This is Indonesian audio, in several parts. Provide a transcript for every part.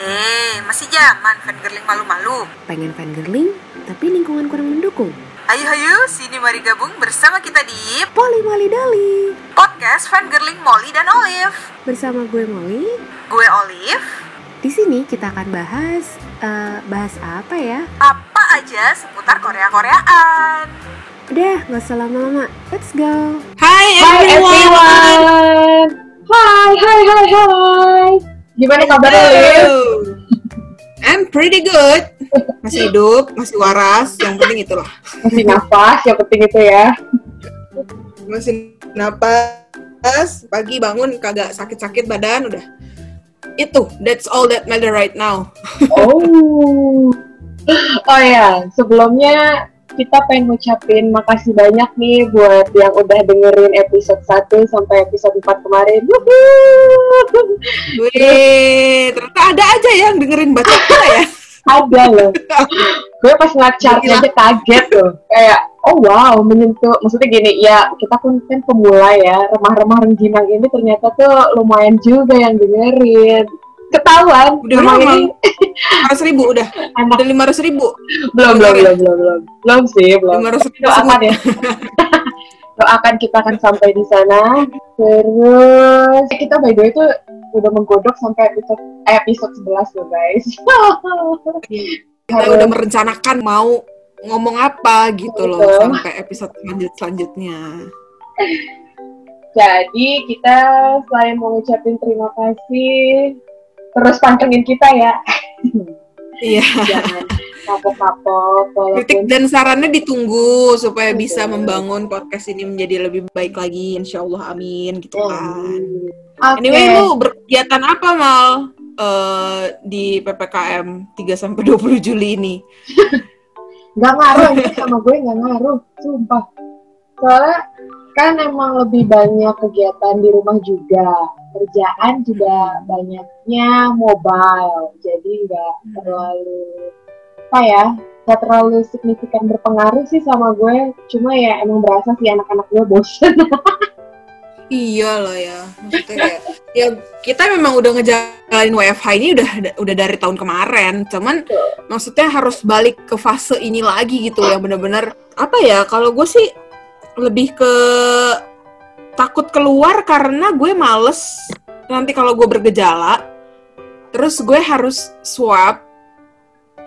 Eh, masih zaman fangirling malu-malu. Pengen fangirling, tapi lingkungan kurang mendukung. Ayo ayo, sini mari gabung bersama kita di Poli Mali Dali. podcast fangirling Molly dan Olive. Bersama gue Molly, Gue Olive, di sini kita akan bahas eh, bahas apa ya? apa aja seputar Korea-Koreaan. Udah, nggak usah lama-lama. Let's go. Hi Hai everyone. everyone. Hai, hai, hai, hai. Gimana kabarnya, Liv? I'm pretty good. Masih hidup, masih waras. Yang penting itulah. Masih nafas, yang penting itu ya. Masih napas. Pagi bangun kagak sakit-sakit badan udah. Itu, that's all that matter right now. Oh. Oh ya, sebelumnya kita pengen ngucapin makasih banyak nih buat yang udah dengerin episode 1 sampai episode 4 kemarin. Wih, ternyata ada aja yang dengerin baca kita ya. Ada loh. Gue pas ngeliat aja kaget loh. Kayak, oh wow, menyentuh. Maksudnya gini, ya kita pun kan pemula ya. Remah-remah rengginang ini ternyata tuh lumayan juga yang dengerin. Ketahuan. Udah 500 ribu udah. anak Udah 500 ribu. belum, belum, belum, belum, belum. Belum sih, belum. 500 ribu Doakan ya. Doakan kita akan sampai di sana. Terus eh, kita by the way tuh udah menggodok sampai episode eh, episode 11 loh guys. Kita udah merencanakan mau ngomong apa gitu loh Betul. sampai episode selanjut selanjutnya. Jadi kita selain mau ngucapin terima kasih, terus pantengin kita ya. Iya. Jangan kapok-kapok Kritik dan sarannya ditunggu supaya Betul. bisa membangun podcast ini menjadi lebih baik lagi, insya Allah amin gitu kan. Oke. Anyway, lu berkegiatan apa mal eh, di ppkm 3 sampai 20 Juli ini? nggak ngaruh ini sama gue nggak ngaruh sumpah soalnya kan emang lebih banyak kegiatan di rumah juga. Kerjaan juga banyaknya mobile. Jadi nggak terlalu apa ya nggak terlalu signifikan berpengaruh sih sama gue. Cuma ya emang berasa sih anak-anak gue bosen. Iya lah ya, maksudnya kayak ya kita memang udah ngejalanin WFH ini udah udah dari tahun kemarin, cuman maksudnya harus balik ke fase ini lagi gitu yang bener-bener apa ya? Kalau gue sih lebih ke takut keluar karena gue males. Nanti kalau gue bergejala, terus gue harus swab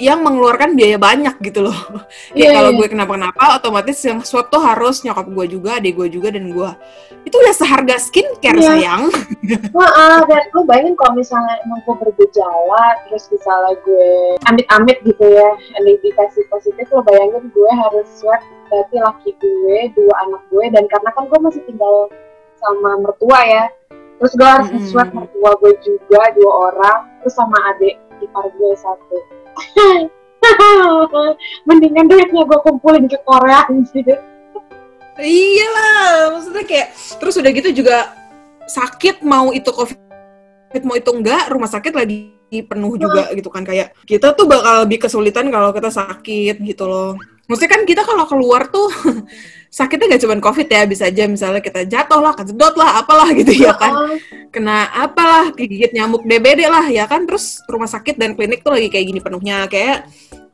yang mengeluarkan biaya banyak gitu loh. Iya, kalau iya. gue kenapa-kenapa, otomatis yang swab tuh harus nyokap gue juga, adik gue juga, dan gue itu udah seharga skincare Iya. sayang. Heeh, dan lu bayangin kalau misalnya emang gue bergejala, terus misalnya gue amit-amit gitu ya, indikasi positif, lo bayangin gue harus swab berarti laki gue, dua anak gue, dan karena kan gue masih tinggal sama mertua ya, terus gue harus Mm-mm. swab mertua gue juga, dua orang, terus sama adik ipar gue satu. Mendingan duitnya gue kumpulin ke Korea anjir. Iya lah, maksudnya kayak terus udah gitu juga sakit mau itu covid mau itu enggak, rumah sakit lagi penuh juga gitu kan kayak kita tuh bakal lebih kesulitan kalau kita sakit gitu loh. Maksudnya kan kita kalau keluar tuh sakitnya gak cuma covid ya, bisa aja misalnya kita jatuh lah, kejedot lah, apalah gitu ya kan. Kena apalah digigit nyamuk DBD lah ya kan terus rumah sakit dan klinik tuh lagi kayak gini penuhnya kayak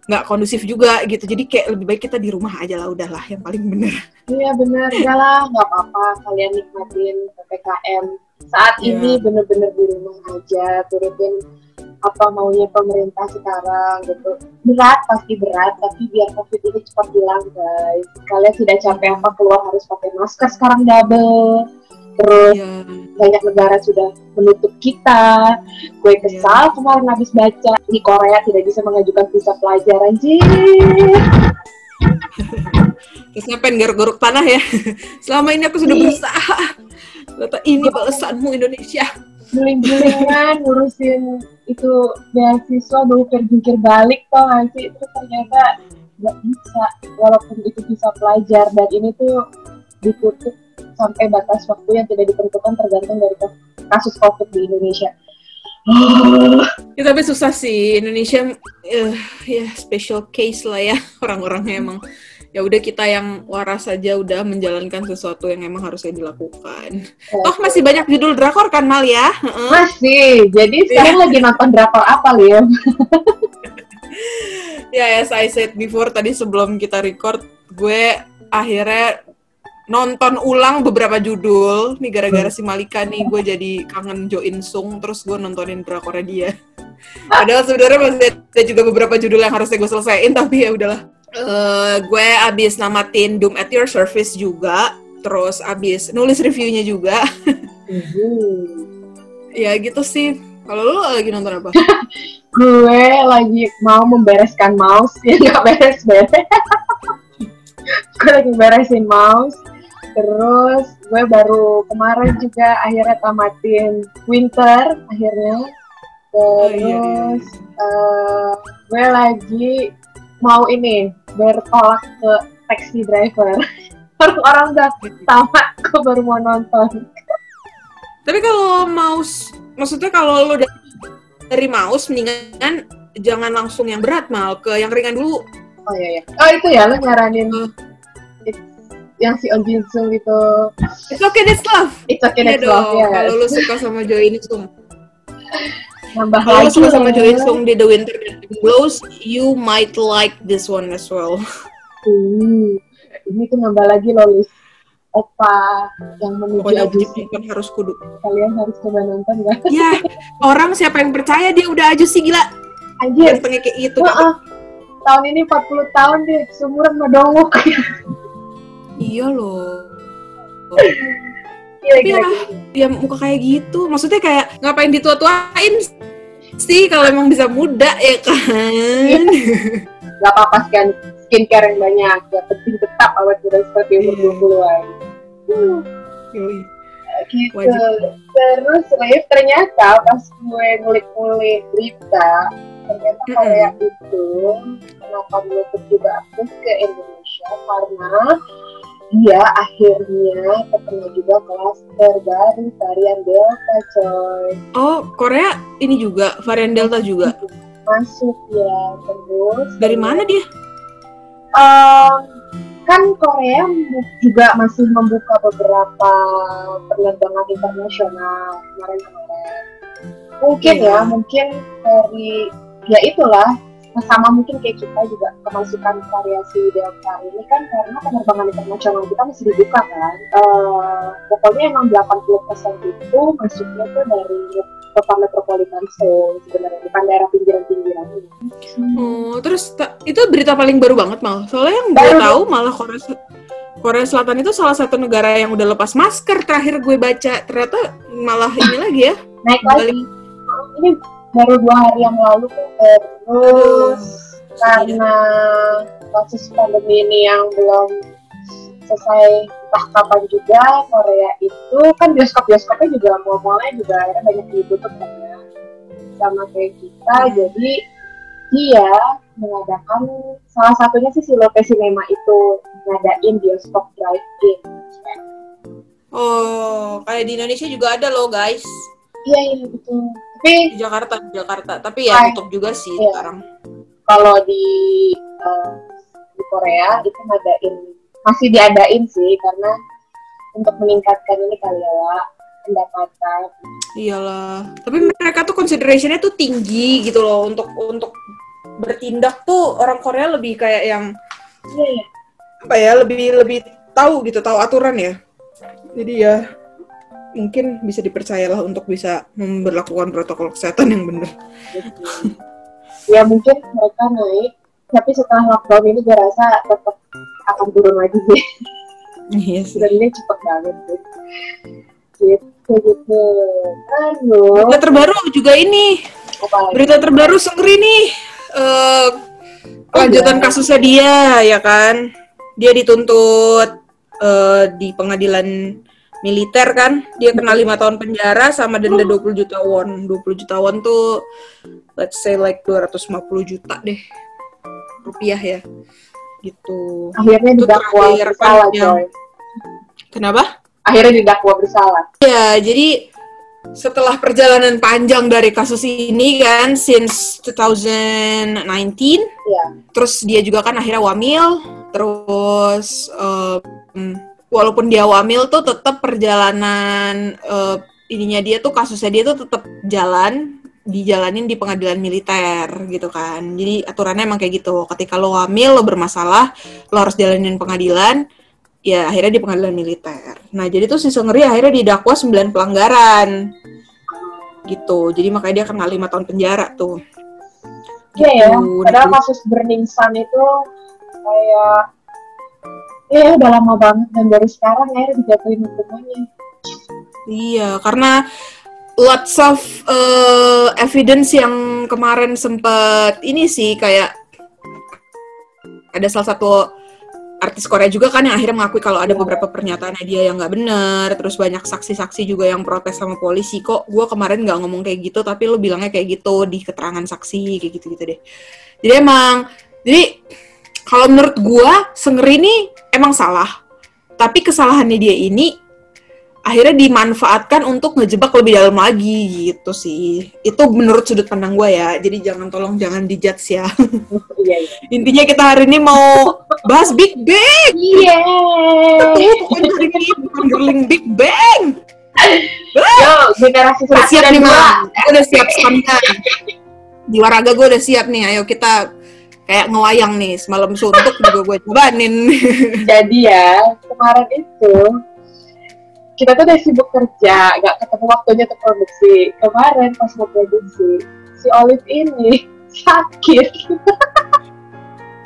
nggak kondusif juga gitu jadi kayak lebih baik kita di rumah aja lah udahlah yang paling bener Iya bener, enggak lah, nggak apa-apa. Kalian nikmatin PPKM saat Iya. ini bener-bener di rumah aja, turutin apa maunya pemerintah sekarang gitu. Berat pasti berat, tapi biar COVID ini cepat hilang guys. Kalian tidak capek apa keluar harus pakai masker sekarang double. Terus ya banyak negara sudah menutup kita. Gue kesal kemarin habis baca di Korea tidak bisa mengajukan visa pelajar anjir. terus ngapain garuk-garuk tanah ya selama ini aku sudah Iya. berusaha Ternyata ini balasanmu Indonesia guling-gulingan ngurusin itu beasiswa jungkir balik tau gak sih? Itu ternyata nggak bisa walaupun itu bisa pelajar. Dan ini tuh ditutup sampai batas waktu yang tidak ditentukan tergantung dari kasus covid di Indonesia. Ya tapi susah sih. Indonesia eh, ya special case lah ya orang-orangnya emang ya udah kita yang waras saja udah menjalankan sesuatu yang emang harusnya dilakukan. Toh masih banyak judul drakor kan Mal ya? Masih. Jadi sekarang lagi nonton drakor apa, Liam? Ya, as I said before tadi sebelum kita record, gue akhirnya nonton ulang beberapa judul. Nih gara-gara si Malika nih gue jadi kangen Jo In Sung, terus gue nontonin drakornya dia. Padahal sebenarnya masih ada juga beberapa judul yang harusnya gue selesaiin, tapi ya udahlah. Eh, gue abis namatin Doom at Your Service juga, terus abis nulis reviewnya juga. ya gitu sih. Kalau lu lagi nonton apa? gue lagi mau membereskan mouse ya nggak beres-beres gue lagi beresin mouse terus gue baru kemarin juga akhirnya tamatin winter akhirnya Oh, iya, iya, terus eh, gue lagi mau ini bertolak ke taxi driver orang udah tamat gue baru mau nonton Tapi kalau mouse, maksudnya kalau lo dari, dari mouse mendingan jangan langsung yang berat mal ke yang ringan dulu. oh iya iya oh itu ya lo nyaranin yang si On Jin Sung itu It's okay, that's love. It's okay Iya that's dong. love ya. Kalau lo suka sama Jo In Sung, Nambah kalau suka sama In Sung di The Winter That Blows, you might like this one as well. Uh, ini tuh nambah lagi loh list Opa yang menuju Pokoknya Ajusi. bukan harus kudu. Kalian harus coba nonton gak? Ya, orang siapa yang percaya dia udah aja sih gila. Anjir, Gantengnya kayak gitu. Heeh. tahun ini 40 tahun deh, seumuran sama Dongwook. Iya loh. Gila, Tapi gila, ya, gila. dia muka kayak gitu. Maksudnya kayak ngapain ditua-tuain sih kalau emang bisa muda ya kan? Gak apa-apa skin, skincare yang banyak. Yang penting tetap awet muda seperti umur Iya. 20-an. Hmm, Yoi. gitu. Wajib. Terus Liv, ternyata pas gue ngulik-ngulik berita, ternyata Mm-mm. Korea itu kenapa belum juga aktif ke Indonesia karena dia akhirnya terkena juga klaster dari varian Delta coy Oh, Korea ini juga varian Delta juga. masuk ya terus Dari mana dia? Em, kan Korea juga masih membuka beberapa penerbangan internasional kemarin-kemarin. Mungkin Iya. ya, mungkin dari ya itulah sama mungkin kayak kita juga kemasukan variasi delta ini kan karena penerbangan internasional kita masih dibuka kan. Eh, pokoknya emang 80% itu masuknya tuh dari kota metropolitan Seoul sebenarnya bukan daerah pinggiran-pinggiran ini. Oh, terus itu berita paling baru banget mal. Soalnya yang gue tahu malah Korea Korea Selatan itu salah satu negara yang udah lepas masker terakhir gue baca. Ternyata malah ini lagi ya. naik lagi ini baru dua hari yang lalu tuh. terus karena kasus pandemi ini yang belum selesai entah kapan juga Korea itu kan bioskop-bioskopnya juga mal-malnya juga akhirnya banyak ditutup kan ya sama kayak kita jadi dia mengadakan salah satunya sih si Lotte Cinema itu ngadain bioskop drive-in Oh, kayak di Indonesia juga ada loh guys. iya iya itu tapi Di Jakarta, di Jakarta. Tapi ya tutup juga sih Iya. sekarang. kalau di eh, di Korea itu ngadain masih diadain sih karena untuk meningkatkan ini kali ya pendapatan Iyalah. Tapi mereka tuh consideration-nya tuh tinggi gitu loh untuk untuk bertindak tuh orang Korea lebih kayak yang iya iya apa ya lebih lebih tahu gitu tahu aturan ya jadi ya mungkin bisa dipercayalah untuk bisa memperlakukan protokol kesehatan yang benar. Ya mungkin mereka naik tapi setelah lockdown ini gue rasa tetap akan turun lagi sih. Iya sih. Dan ini cepet banget sih. Gitu gitu. Terus berita terbaru juga ini. Apa lagi? Berita terbaru Seungri nih. Eh lanjutan iya. kasusnya dia ya kan? Dia dituntut eh, di pengadilan militer kan. Dia kena lima tahun penjara sama denda 20 juta won. 20 juta won tuh let's say like 250 juta deh rupiah ya. Gitu. Akhirnya Itu didakwa terakhir kan bersalah yang- kenapa? Akhirnya didakwa bersalah. Ya jadi setelah perjalanan panjang dari kasus ini kan since 2019 ya terus dia juga kan akhirnya wamil terus em, walaupun dia wamil tuh tetap perjalanan eh, ininya dia tuh kasusnya dia tuh tetap jalan dijalanin di pengadilan militer gitu kan. Jadi aturannya emang kayak gitu. Ketika lo hamil lo bermasalah lo harus jalanin pengadilan ya akhirnya di pengadilan militer. Nah jadi tuh si Seungri akhirnya didakwa 9 pelanggaran. Gitu. Jadi makanya dia kena lima tahun penjara tuh. Iya ya, Gitu. padahal kasus Burning Sun itu kayak ya udah lama banget dan baru sekarang akhirnya dijatuhin hukumannya. Iya, karena lots of uh, evidence yang kemarin sempet ini sih kayak ada salah satu artis Korea juga kan yang akhirnya mengakui kalau ada beberapa pernyataannya dia yang nggak benar, terus banyak saksi-saksi juga yang protes sama polisi kok gue kemarin nggak ngomong kayak gitu tapi lu bilangnya kayak gitu di keterangan saksi kayak gitu-gitu deh. Jadi emang jadi kalau menurut gue Senger ini emang salah, tapi kesalahannya dia ini akhirnya dimanfaatkan untuk ngejebak lebih dalam lagi gitu sih. Itu menurut sudut pandang gue ya. Jadi jangan tolong jangan dijudge ya. Iya iya. Intinya kita hari ini mau bahas Big Bang. Iya. Pokoknya hari ini bukan girling Big Bang. Yo, generasi Udah siap nih, udah siap stamina. Jiwa raga gue udah siap nih. Ayo kita kayak ngewayang nih. Semalam suntuk juga gue cobanin. Jadi ya, kemarin itu kita tuh udah sibuk kerja, gak ketemu waktunya untuk produksi. Kemarin pas mau produksi, si Olive ini sakit.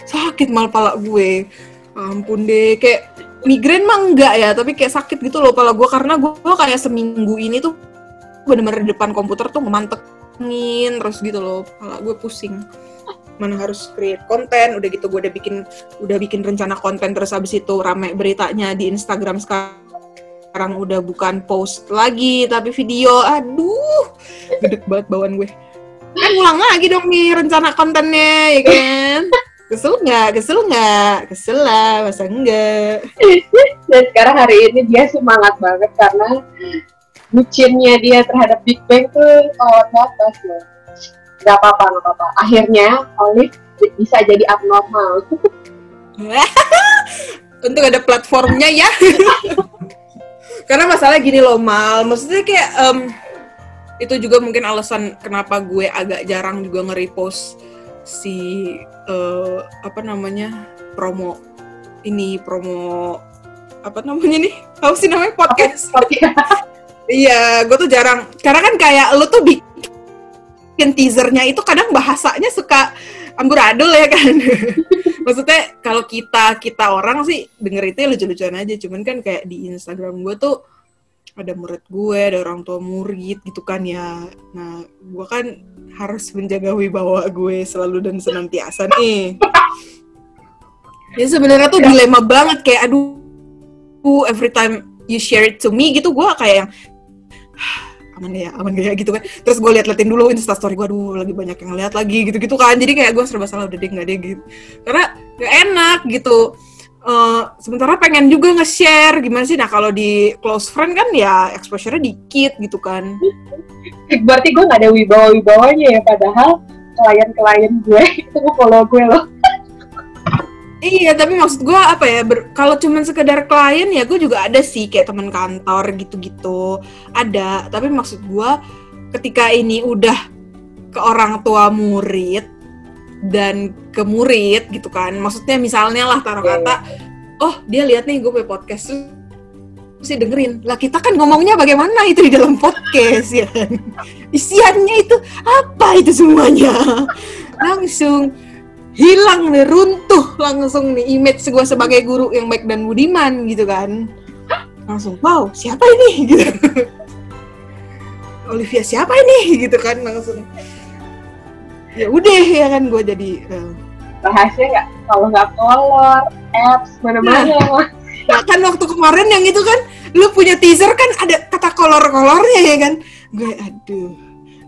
sakit mal pala gue ampun deh kayak migrain mah enggak ya tapi kayak sakit gitu loh pala gue karena gue, kayak seminggu ini tuh bener-bener di depan komputer tuh ngemantengin terus gitu loh pala gue pusing mana harus create konten udah gitu gue udah bikin udah bikin rencana konten terus habis itu rame beritanya di Instagram sekarang udah bukan post lagi tapi video. Aduh gede banget bawaan gue. Kan ulang lagi dong nih rencana kontennya ya kan? Kesel nggak? Kesel nggak? Kesel lah masa enggak Dan sekarang hari ini dia semangat banget karena bucinnya dia terhadap Big Bang tuh lewat batas loh. Gak apa-apa, gak apa-apa. Akhirnya Olive bisa jadi abnormal. untuk ada platformnya ya karena masalah gini loh mal maksudnya kayak em, itu juga mungkin alasan kenapa gue agak jarang juga nge-repost si eh, apa namanya promo ini promo apa namanya nih apa sih namanya podcast Iya, gue tuh jarang. Karena kan kayak lu tuh bikin teasernya itu kadang bahasanya suka amburadul ya kan. Maksudnya kalau kita kita orang sih denger itu ya lucu-lucuan aja. Cuman kan kayak di Instagram gue tuh ada murid gue, ada orang tua murid gitu kan ya. Nah, gue kan harus menjaga wibawa gue selalu dan senantiasa nih. Ya sebenarnya tuh dilema banget kayak aduh every time you share it to me gitu gue kayak yang aman ya aman gak ya gitu kan. Terus gue liat-liatin dulu instastory gue aduh lagi banyak yang ngeliat lagi gitu-gitu kan. Jadi kayak gue serba salah udah deh nggak deh gitu. Karena gak enak gitu. Eh, sementara pengen juga nge-share gimana sih. Nah kalau di close friend kan ya exposure-nya dikit gitu kan. Berarti gue gak ada wibawa-wibawanya ya, padahal klien-klien gue itu follow gue loh. Iya, tapi maksud gue apa ya? ber- kalau cuman sekedar klien ya gue juga ada sih kayak teman kantor gitu-gitu ada. Tapi maksud gue ketika ini udah ke orang tua murid dan ke murid gitu kan, maksudnya misalnya lah taruh kata, oh dia lihat nih gue punya podcast sih dengerin. Lah kita kan ngomongnya bagaimana itu di dalam podcast ya kan? Isiannya itu apa itu semuanya? Langsung hilang nih, runtuh langsung nih image gue sebagai guru yang baik dan budiman gitu kan. Langsung, wow, siapa ini? Gitu. Olivia siapa ini? Gitu kan langsung. Ya udah ya kan gue jadi eh, Bahasnya nggak kalau nggak kolor, apps, mana-mana. Nah kan waktu kemarin yang itu kan lu punya teaser kan ada kata kolor-kolornya ya kan. Gue aduh,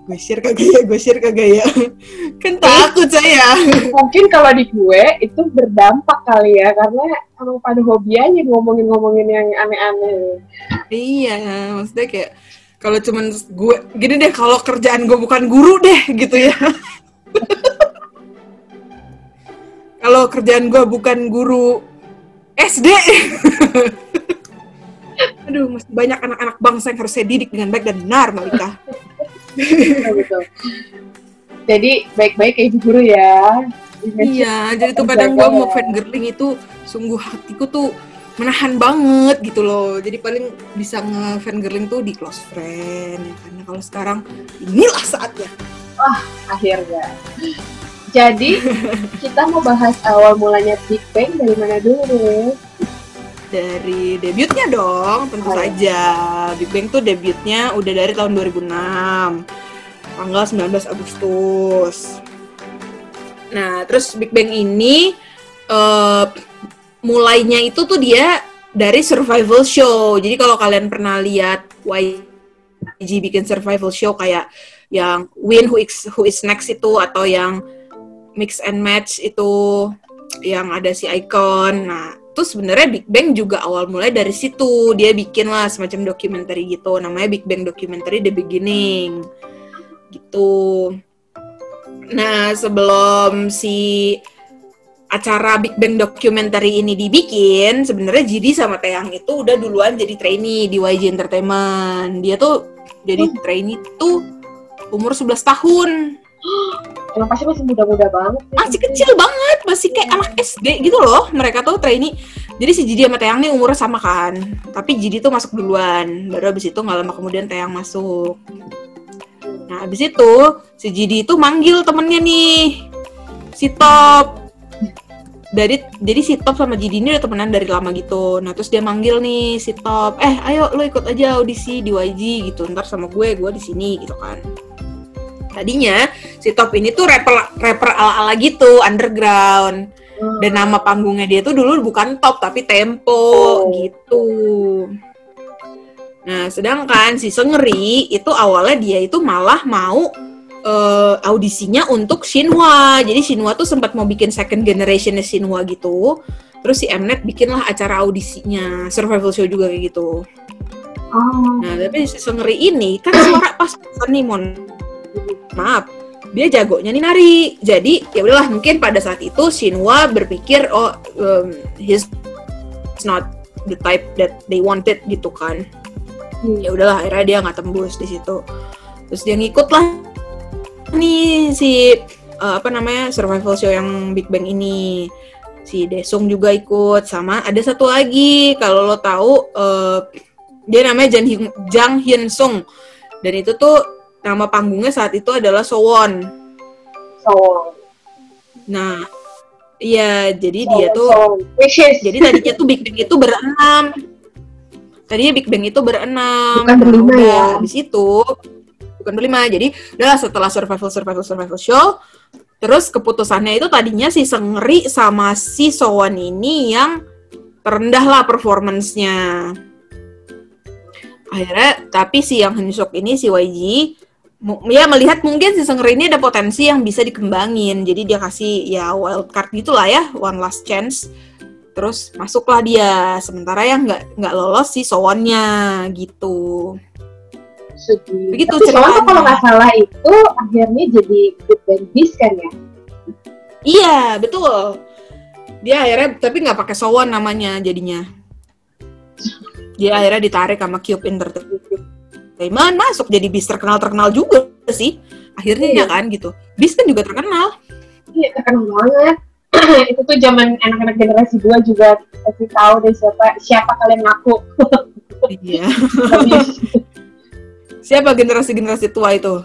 gue share kagak ya, gue share kagak ya. Kan takut saya. Mungkin kalau di gue itu berdampak kali ya, karena emang pada hobi aja ngomongin-ngomongin yang aneh-aneh. Iya, maksudnya kayak kalau cuman gue gini deh kalau kerjaan gue bukan guru deh gitu ya. kalau kerjaan gue bukan guru SD. Aduh, masih banyak anak-anak bangsa yang harus saya didik dengan baik dan benar, Malika. Betul. Jadi baik-baik kayak ibu guru ya. Iya, jadi tuh kadang gue mau fangirling itu sungguh hatiku tuh menahan banget gitu loh. Jadi paling bisa nge-fangirling tuh di close friend ya karena kalau sekarang inilah saatnya. akhirnya. Jadi kita mau bahas awal mulanya Big Bang dari mana dulu? Dari debutnya dong, tentu Oh, saja. Big Bang tuh debutnya udah dari tahun 2006. Tanggal 19 Agustus. Nah, terus Big Bang ini eh, mulainya itu tuh dia dari survival show. Jadi kalau kalian pernah lihat YG bikin survival show kayak yang Win Who Is, Who Is Next itu atau yang Mix and Match itu yang ada si Icon. Nah, itu sebenarnya Big Bang juga awal mulai dari situ. Dia bikin lah semacam dokumenter gitu. Namanya Big Bang Documentary The Beginning. Gitu. Nah, sebelum si acara Big Bang Documentary ini dibikin, sebenarnya Jidi sama Teang itu udah duluan jadi trainee di YG Entertainment. Dia tuh jadi trainee tuh umur 11 tahun. Emang pasti masih muda-muda banget. sih. Masih kecil banget, masih kayak anak SD gitu loh. Mereka tuh trainee. Jadi si Jidi sama Teang nih umurnya sama kan. Tapi Jidi tuh masuk duluan. Baru abis itu nggak lama kemudian Teang masuk. Nah, abis itu si Jidi itu manggil temennya nih, si Top. Dari jadi si Top sama Jidi ini udah temenan dari lama gitu. Nah, terus dia manggil nih si Top, eh ayo lo ikut aja audisi di YG gitu. Ntar sama gue, gue di sini gitu kan. Tadinya si Top ini tuh rapper rapper ala-ala gitu, underground. Hmm. Dan nama panggungnya dia tuh dulu bukan Top tapi Tempo Oh. gitu. Nah, sedangkan si Sengri itu awalnya dia itu malah mau eh, audisinya untuk Shinhwa. Jadi Shinhwa tuh sempat mau bikin second generationnya Shinhwa gitu. Terus si Mnet bikinlah acara audisinya, survival show juga kayak gitu. Oh, Nah, tapi si Sengri ini kan suara pas nih, Mon. Maaf, dia jagonya nih nari. Jadi ya udahlah mungkin pada saat itu Shinhwa berpikir oh um, he's not the type that they wanted gitu kan. Hmm. Ya udahlah akhirnya dia nggak tembus di situ. Terus dia ngikut lah nih si uh, apa namanya survival show yang Big Bang ini. Si Desung juga ikut sama ada satu lagi kalau lo tahu uh, dia namanya Jang Jang Hyun Sung dan itu tuh nama panggungnya saat itu adalah Sowon. so, Nah, iya jadi dia so, tuh so, jadi tadinya tuh Big Bang itu berenam. Tadinya Big Bang itu berenam. Bukan berlima udah, ya? Habis itu bukan berlima. Jadi udah setelah survival survival survival show, terus keputusannya itu tadinya si Sengri sama si Sowon ini yang terendah lah performance-nya. Akhirnya tapi si yang Hyunsuk ini si YG ya melihat mungkin si Sengri ini ada potensi yang bisa dikembangin. Jadi dia kasih ya wild card gitulah ya, one last chance terus masuklah dia sementara yang nggak nggak lolos si Sowonnya gitu Sedih. Begitu Tapi ceritanya. kalau nggak salah itu akhirnya jadi good kan ya? iya betul dia akhirnya tapi nggak pakai Sowon namanya jadinya dia akhirnya ditarik sama Cube Entertainment masuk jadi bis terkenal terkenal juga sih akhirnya Iya. ya kan gitu bis kan juga terkenal Iya terkenal banget. itu tuh zaman anak-anak generasi gua juga kasih tahu deh siapa siapa kalian ngaku. iya siapa generasi generasi tua itu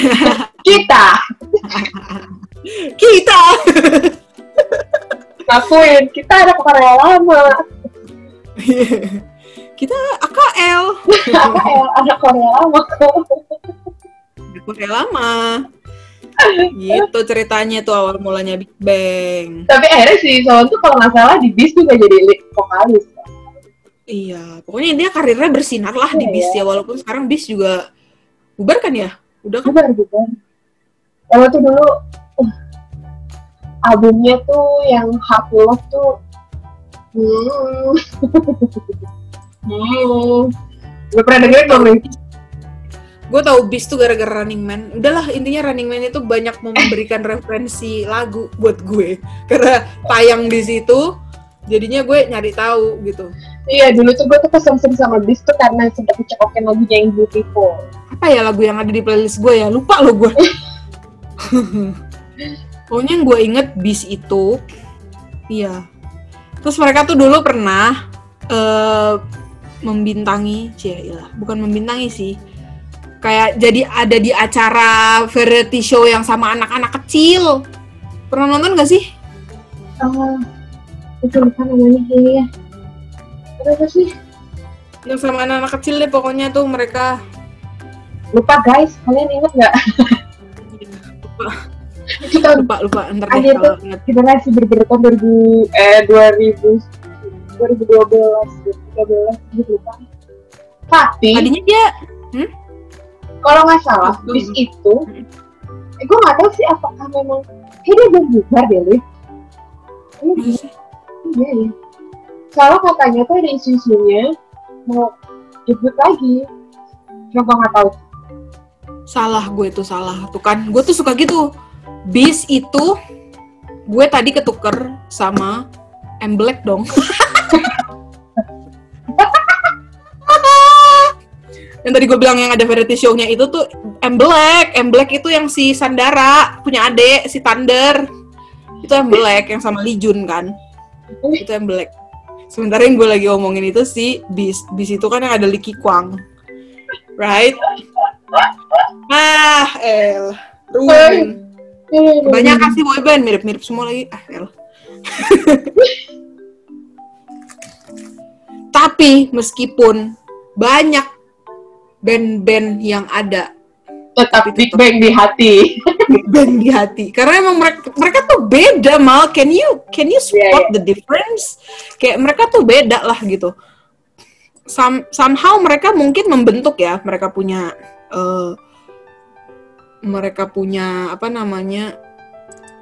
kita kita ngakuin kita ada Korea lama. Kita AKL ya anak Korea lama kok. Udah lama. gitu ceritanya tuh awal mulanya Big Bang. Tapi akhirnya si Sowon tuh kalau nggak salah di bis juga jadi lead vokalis. Iya, pokoknya dia karirnya bersinar lah di Iya, bis ya walaupun sekarang bis juga bubar kan ya? Udah kan? Benar gitu. Kalau tuh dulu uh, albumnya tuh yang Half Love tuh hmm. hmm. Gue pernah dengerin belum nih? gue tahu Beast tuh gara-gara Running Man udahlah intinya Running Man itu banyak memberikan referensi lagu buat gue karena tayang di situ jadinya gue nyari tahu gitu Iya, dulu tuh gue tuh kesem sama Beast tuh karena sempat dicekokin lagunya yang Beautiful. apa ya lagu yang ada di playlist gue ya lupa lo gue pokoknya yang gue inget bis itu iya terus mereka tuh dulu pernah eh membintangi cie iyalah, bukan membintangi sih. Kayak jadi ada di acara variety show yang sama anak-anak kecil. Pernah nonton gak sih? Ah, itu lupa namanya kayaknya. Apa sih? yang sama anak-anak kecil deh pokoknya tuh mereka. Lupa guys, kalian inget nggak? Kita lupa lupa. Ntar deh kalau inget generasi tahun 2000 eh 2000 2012 2013 gitu lupa. Tapi tadinya dia kalau nggak salah Hmm. bis itu eh, gue nggak tahu sih apakah memang kayak dia belum bubar deh Liv. Iya, iya. Soalnya katanya tuh ada isu-isunya mau debut lagi. Gue nggak tahu. salah gue tuh salah tuh kan gue tuh suka gitu bis itu gue tadi ketuker sama M Black dong yang tadi gue bilang yang ada variety show-nya itu tuh M Black. M Black itu yang si Sandara punya adek si Thunder. Itu M Black yang sama Lee Jun kan. Itu M Black. Sementara yang gue lagi omongin itu si bis bis itu kan yang ada Lee Ki Kwang. Right? Ah el. Ruin. Banyak kasih boyband? Mirip-mirip semua lagi. Ah el tapi meskipun banyak band-band yang ada Tetap Big Bang di hati. band di hati. Karena emang mereka mereka tuh beda mal. Can you can you spot Iya, the difference? Kayak mereka tuh beda lah gitu. Some, somehow mereka mungkin membentuk ya. Mereka punya eh, mereka punya apa namanya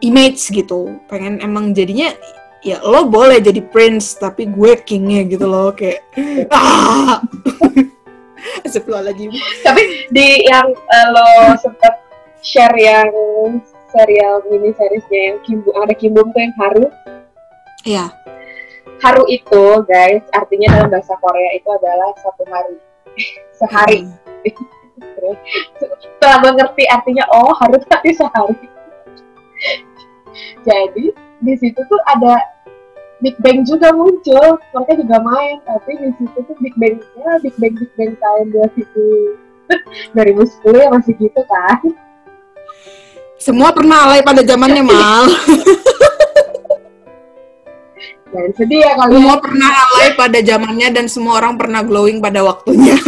image gitu. Pengen emang jadinya ya lo boleh jadi prince tapi gue kingnya gitu loh kayak ah Astagfirullahaladzim. Tapi di yang eh, lo sempet share yang serial mini seriesnya yang Kim Bum- ada Kim Bum tuh yang Haru. Iya. Haru itu guys artinya dalam bahasa Korea itu adalah satu hari. Sehari. Terus setelah gue ngerti artinya oh Haru tapi sehari. Jadi di situ tuh ada Big Bang juga muncul, mereka juga main, tapi di situ tuh Big Bang-nya Big Bang Big Bang tahun 2000 2010 ya masih gitu kan. Semua pernah alay pada zamannya mal. Dan sedih ya kalian. Semua pernah alay pada zamannya dan semua orang pernah glowing pada waktunya.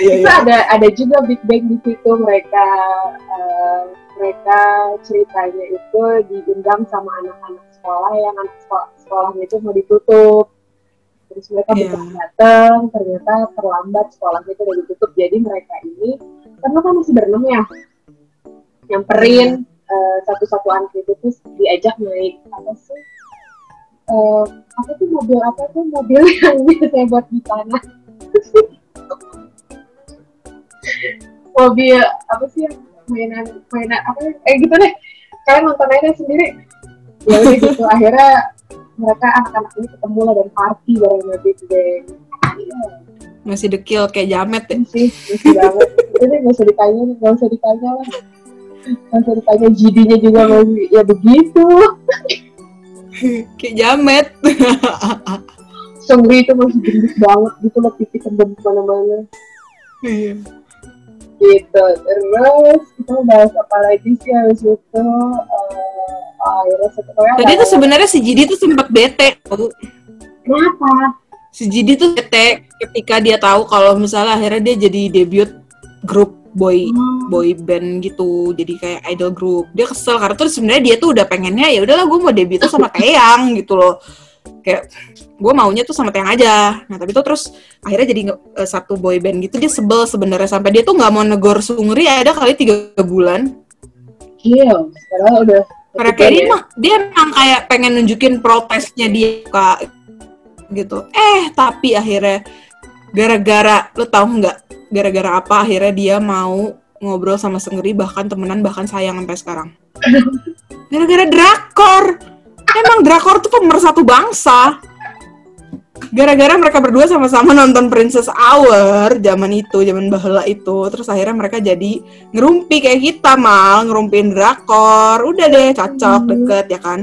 itu ada ada juga Big Bang di situ mereka eh, mereka ceritanya itu diundang sama anak-anak sekolah yang anak sekolah sekolahnya itu mau ditutup. Terus mereka Iya. bisa datang ternyata terlambat sekolahnya itu udah ditutup. Jadi mereka ini karena kan masih berenam ya nyamperin eh, satu-satu anak itu terus diajak naik apa sih Eh, apa tuh mobil apa tuh mobil yang biasanya buat di tanah? Mobil apa sih yang mainan mainan apa ya? eh gitu deh kalian nonton aja sendiri ya udah gitu akhirnya mereka anak-anak ini ketemu lah dan party bareng Big Bang Iya, Masih dekil kayak jamet ya. sih lucu banget deh nggak usah ditanya nggak usah ditanya lah nggak usah ditanya GD-nya juga masih ya begitu kayak jamet. Seungri itu masih gendut banget gitu loh pipi tembem ke mana-mana Iya. Gitu terus kita bahas apa lagi sih habis itu? Eh akhirnya setelah Tadi tuh sebenarnya si Jidi tuh sempat bete. kenapa? Si Jidi tuh bete ketika dia tahu kalau misalnya akhirnya dia jadi debut grup boy boy band gitu jadi kayak idol group. Dia kesel karena tuh sebenarnya dia tuh udah pengennya ya udahlah gue mau debut sama Taeyang gitu loh kayak gue maunya tuh sama Taeyang aja. Nah tapi tuh terus akhirnya jadi eh, satu boy band gitu dia sebel sebenarnya. Sampai dia tuh nggak mau negor Sungri ada kali tiga bulan. Iya sekarang udah karena kayak dia mah dia emang kayak pengen nunjukin protesnya dia kak gitu. Eh tapi akhirnya gara-gara lo tau nggak gara-gara apa akhirnya dia mau ngobrol sama Sengri bahkan temenan bahkan sayang sampai sekarang? Gara-gara drakor emang drakor tuh pemersatu bangsa. Gara-gara mereka berdua sama-sama nonton Princess Hour zaman itu zaman bahula itu terus akhirnya mereka jadi ngerumpi kayak kita mal. Ngerumpin drakor. Udah deh cocok Hmm. deket ya kan?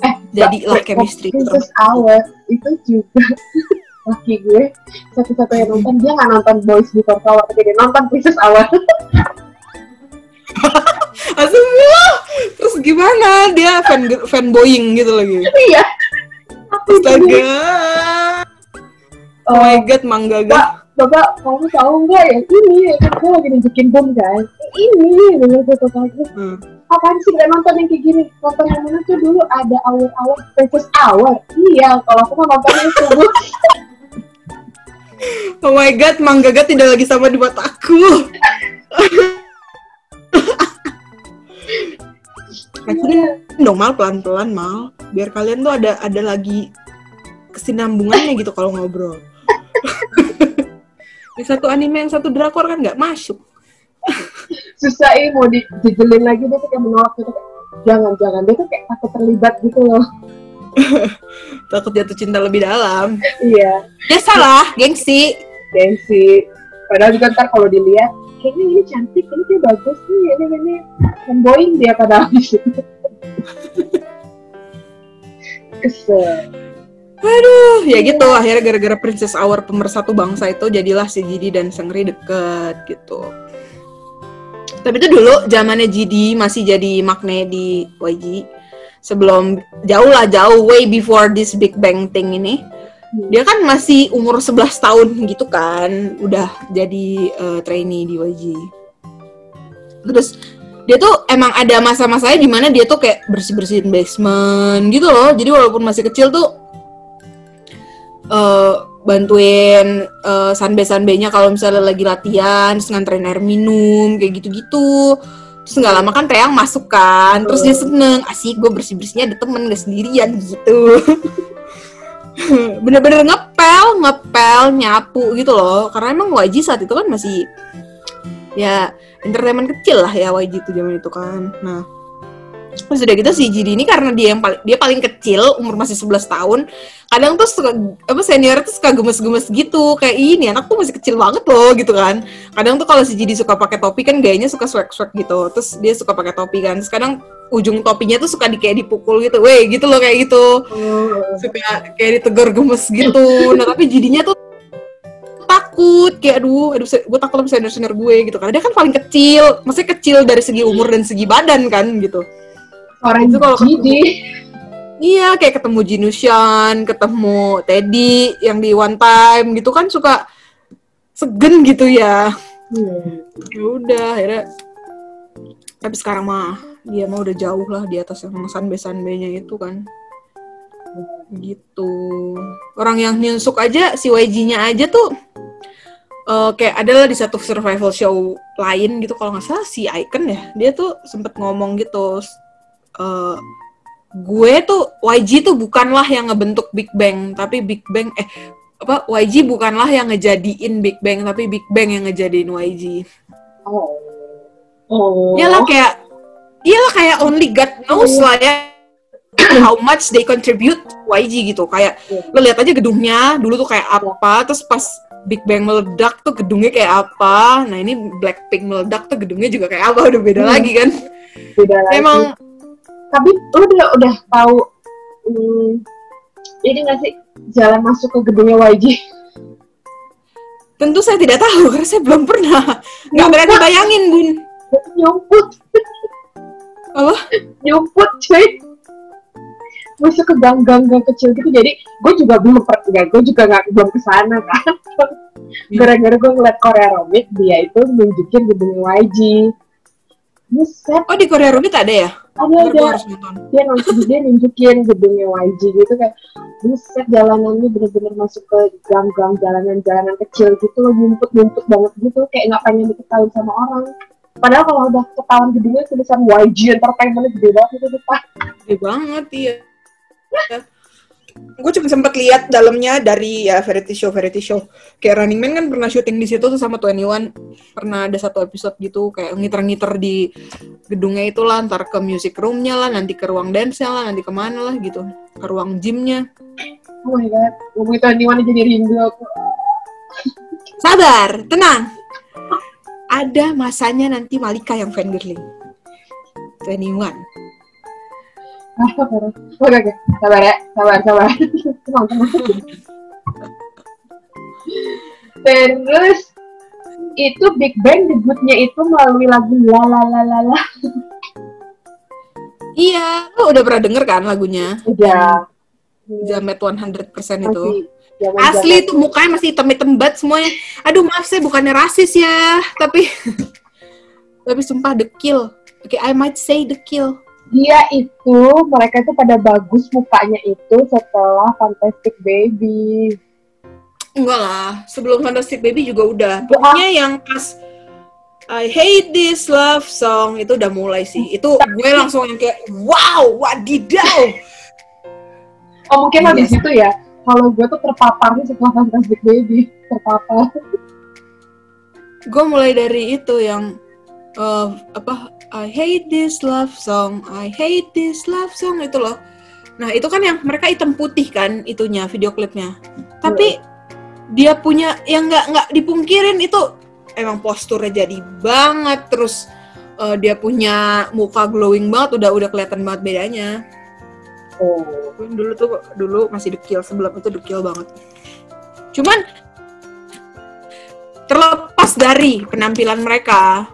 Eh, jadi lah chemistry Princess Hour itu juga laki gue. Satu-satunya nonton dia nggak nonton Boys Before Flower tapi dia nonton Princess Hour Astagfirullah. Terus gimana? Dia fan fanboying gitu lagi. iya aku Astaga. Oh my oh, god, mangga gak? bapak kamu tahu nggak ya ini ya kan gue lagi nunjukin bom kan ini dengan foto lagi Hmm. apaan sih nggak nonton yang kayak gini nonton yang mana tuh dulu ada hour-hour Princess Hour iya kalau aku mah nontonnya itu Bu. Oh my god, mangga gak tidak lagi sama di mataku. Racunin dong mal pelan-pelan mal, biar kalian tuh ada ada lagi kesinambungannya gitu kalau ngobrol. Di satu anime yang satu drakor kan nggak masuk. susah ini mau dijejelin lagi dia tuh kayak menolak gitu kayak, jangan jangan dia tuh kayak takut terlibat gitu loh Takut jatuh cinta lebih dalam. iya Ya salah, gengsi. gengsi padahal juga ntar kalau dilihat kayaknya ini cantik ini kayak bagus nih ini ini fanboying dia padahal di situ kesel Aduh, ya gitu. Akhirnya gara-gara Princess Hour pemersatu bangsa itu jadilah si Jidi dan Sengri deket gitu. Tapi itu dulu zamannya Jidi masih jadi makne di YG. Sebelum jauh lah jauh way before this Big Bang thing ini. Dia kan masih umur 11 tahun gitu kan, udah jadi eh, trainee di YG. Terus dia tuh emang ada masa-masanya di mana dia tuh kayak bersih-bersihin basement gitu loh. Jadi walaupun masih kecil tuh eh bantuin eh, sanbe-sanbenya kalau misalnya lagi latihan, terus nganterin air minum, kayak gitu-gitu. Terus nggak lama kan Teyang masuk kan, terus dia seneng, asik gue bersih-bersihnya ada temen gak sendirian gitu. Bener-bener ngepel, ngepel, nyapu gitu loh. Karena emang YG saat itu kan masih ya entertainment kecil lah ya YG itu zaman itu kan. Nah, Terus udah gitu si Jidi ini karena dia yang paling dia paling kecil umur masih 11 tahun. Kadang tuh suka apa senior tuh suka gemes-gemes gitu. Kayak ini anak tuh masih kecil banget loh gitu kan. Kadang tuh kalau si Jidi suka pakai topi kan gayanya suka swag-swag gitu. Terus dia suka pakai topi kan. Terus kadang ujung topinya tuh suka di kayak dipukul gitu. Weh gitu loh kayak gitu. Suka kayak ditegur gemes gitu. Nah tapi Jidinya tuh takut. Kayak aduh aduh gue takut sama senior senior gue gitu karena dia kan paling kecil. Maksudnya kecil dari segi umur dan segi badan kan gitu orang Itu kalau Gidi Iya, kayak ketemu Jinushan, ketemu Teddy yang di One Time gitu kan suka segen gitu ya. Hmm. Ya udah, akhirnya tapi sekarang mah dia mah udah jauh lah di atas yang sanbe-sanbenya itu kan. Gitu. Orang yang nyusuk aja si YG-nya aja tuh eh, kayak adalah di satu survival show lain gitu kalau nggak salah si Icon ya dia tuh sempet ngomong gitu eh, gue tuh YG tuh bukanlah yang ngebentuk Big Bang tapi Big Bang eh apa YG bukanlah yang ngejadiin Big Bang tapi Big Bang yang ngejadiin YG oh. Oh. Iyalah kayak iyalah kayak only God knows lah ya how much they contribute YG gitu. Kayak Iya. lo lihat aja gedungnya dulu tuh kayak apa terus pas Big Bang meledak tuh gedungnya kayak apa. Nah ini Blackpink meledak tuh gedungnya juga kayak apa udah beda Hmm. lagi kan. Beda lagi. Emang tapi lu udah udah tahu hmm, ini nggak sih? Jalan masuk ke gedungnya YG tentu saya tidak tahu karena saya belum pernah. Nggak berani bayangin bun. Nyumput. Apa? Nyumput cuy. Masuk ke gang-gang gang kecil gitu. Jadi gue juga belum ya, gue juga nggak belum ke sana kan. Gara-gara gue ngeliat Korea Romit dia itu nunjukin gedungnya YG Buset, oh di Korea Rumit ada ya? Ada ada. nonton. Dia nunjuk dia nunjukin gedungnya YG gitu kayak buset jalanannya bener-bener masuk ke gang-gang jalanan-jalanan kecil gitu loh nyumput-nyumput banget gitu kayak nggak pengen diketahui sama orang. Padahal kalau udah ketahuan gedungnya tulisan YG Entertainment gede banget itu depan gede banget iya gue cuma sempat lihat dalamnya dari ya variety show variety show. Kayak Running Man kan pernah syuting di situ tuh sama 21 pernah ada satu episode gitu kayak ngiter-ngiter di gedungnya itu lah ntar ke music roomnya lah nanti ke ruang dance lah nanti ke mana lah gitu ke ruang gymnya. Oh my god, ngomongin Tony One jadi rindu aku. sabar tenang. Ada masanya nanti Malika yang fangirling 21 Ah, parah. Oke, oke. Sabar ya, sabar, sabar. Terus itu Big Bang debutnya itu melalui lagu La La La La La. iya lo udah pernah denger kan lagunya Udah. Jamet 100% itu Masih zaman Asli tuh mukanya masih hitam-hitam banget semuanya. Aduh maaf saya bukannya rasis ya, tapi tapi sumpah dekil. Oke, I might say dekil. Dia itu mereka itu pada bagus mukanya itu setelah Fantastic Baby. Enggak lah, sebelum Fantastic Baby juga udah. Pokoknya yang pas I hate this love song itu udah mulai sih. Itu gue langsung yang kayak wow, wadidaw. Oh mungkin habis Yes. itu ya. Kalau gue tuh terpaparnya setelah Fantastic Baby terpapar. gue mulai dari itu yang eh, apa I hate this love song, I hate this love song itu loh. Nah itu kan yang mereka hitam putih kan itunya video klipnya. Tapi dia punya yang nggak nggak dipungkirin itu emang posturnya jadi banget terus eh, dia punya muka glowing banget udah udah kelihatan banget bedanya. Oh. Dulu tuh dulu masih dekil sebelum itu dekil banget. Cuman terlepas dari penampilan mereka,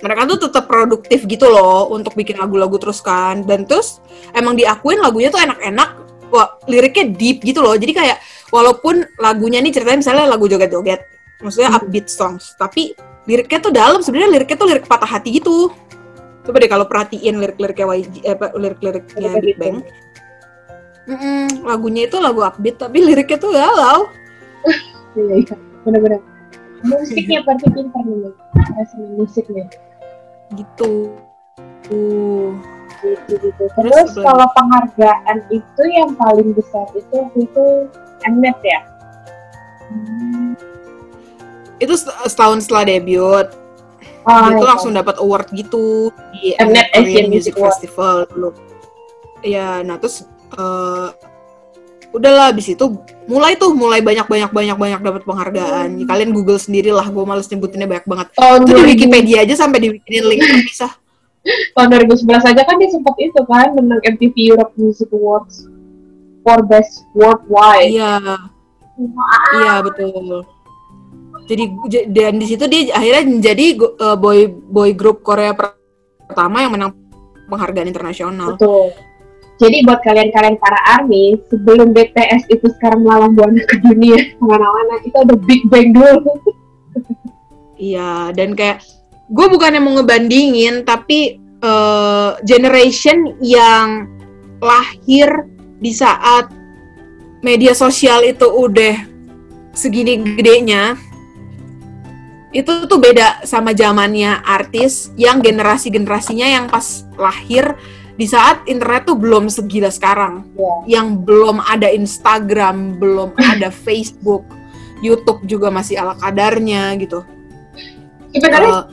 mereka tuh tetap produktif gitu loh untuk bikin lagu-lagu terus kan. Dan terus emang diakuin lagunya tuh enak-enak wah liriknya deep gitu loh. Jadi kayak walaupun lagunya nih ceritanya misalnya lagu joget-joget maksudnya upbeat songs tapi liriknya tuh dalam. Sebenarnya liriknya tuh lirik patah hati gitu. Coba deh kalau perhatiin lirik-liriknya YG eh, apa lirik-liriknya Lirik Big Bang. Mm-mm, lagunya itu lagu upbeat tapi liriknya tuh galau. Iya, iya. Bener-bener. Musiknya berarti pintar nih. Rasanya musik nih. gitu uh Gitu, gitu. Terus Terus kalau penghargaan itu yang paling besar itu itu Mnet ya? Hmm. itu set- setahun setelah debut Oh, dia tuh iya. langsung dapat award gitu di Mnet Asian Music Music Award. Festival dulu. Iya, nah terus eh, udahlah abis itu mulai tuh mulai banyak banyak banyak banyak dapat penghargaan. Hmm. Kalian Google sendiri lah, gue males nyebutinnya banyak banget. Tahun Itu di 2000 Wikipedia aja sampai dibikinin link terpisah. tahun 2011 aja kan dia sempat itu kan menang MTV Europe Music Awards for Best Worldwide. Iya, iya betul. Jadi dan di situ dia akhirnya menjadi eh, boy boy group Korea per- pertama yang menang penghargaan internasional. Betul. Jadi buat kalian-kalian para ARMY, sebelum BTS itu sekarang melalang buana ke dunia ke mana-mana, itu ada Big Bang dulu. Iya, dan kayak gue bukannya mau ngebandingin, tapi eh, generation yang lahir di saat media sosial itu udah segini gedenya, itu tuh beda sama zamannya artis yang generasi-generasinya yang pas lahir di saat internet tuh belum segila sekarang, Ya. yang belum ada Instagram, belum ada Facebook, YouTube juga masih ala kadarnya gitu. Sebenarnya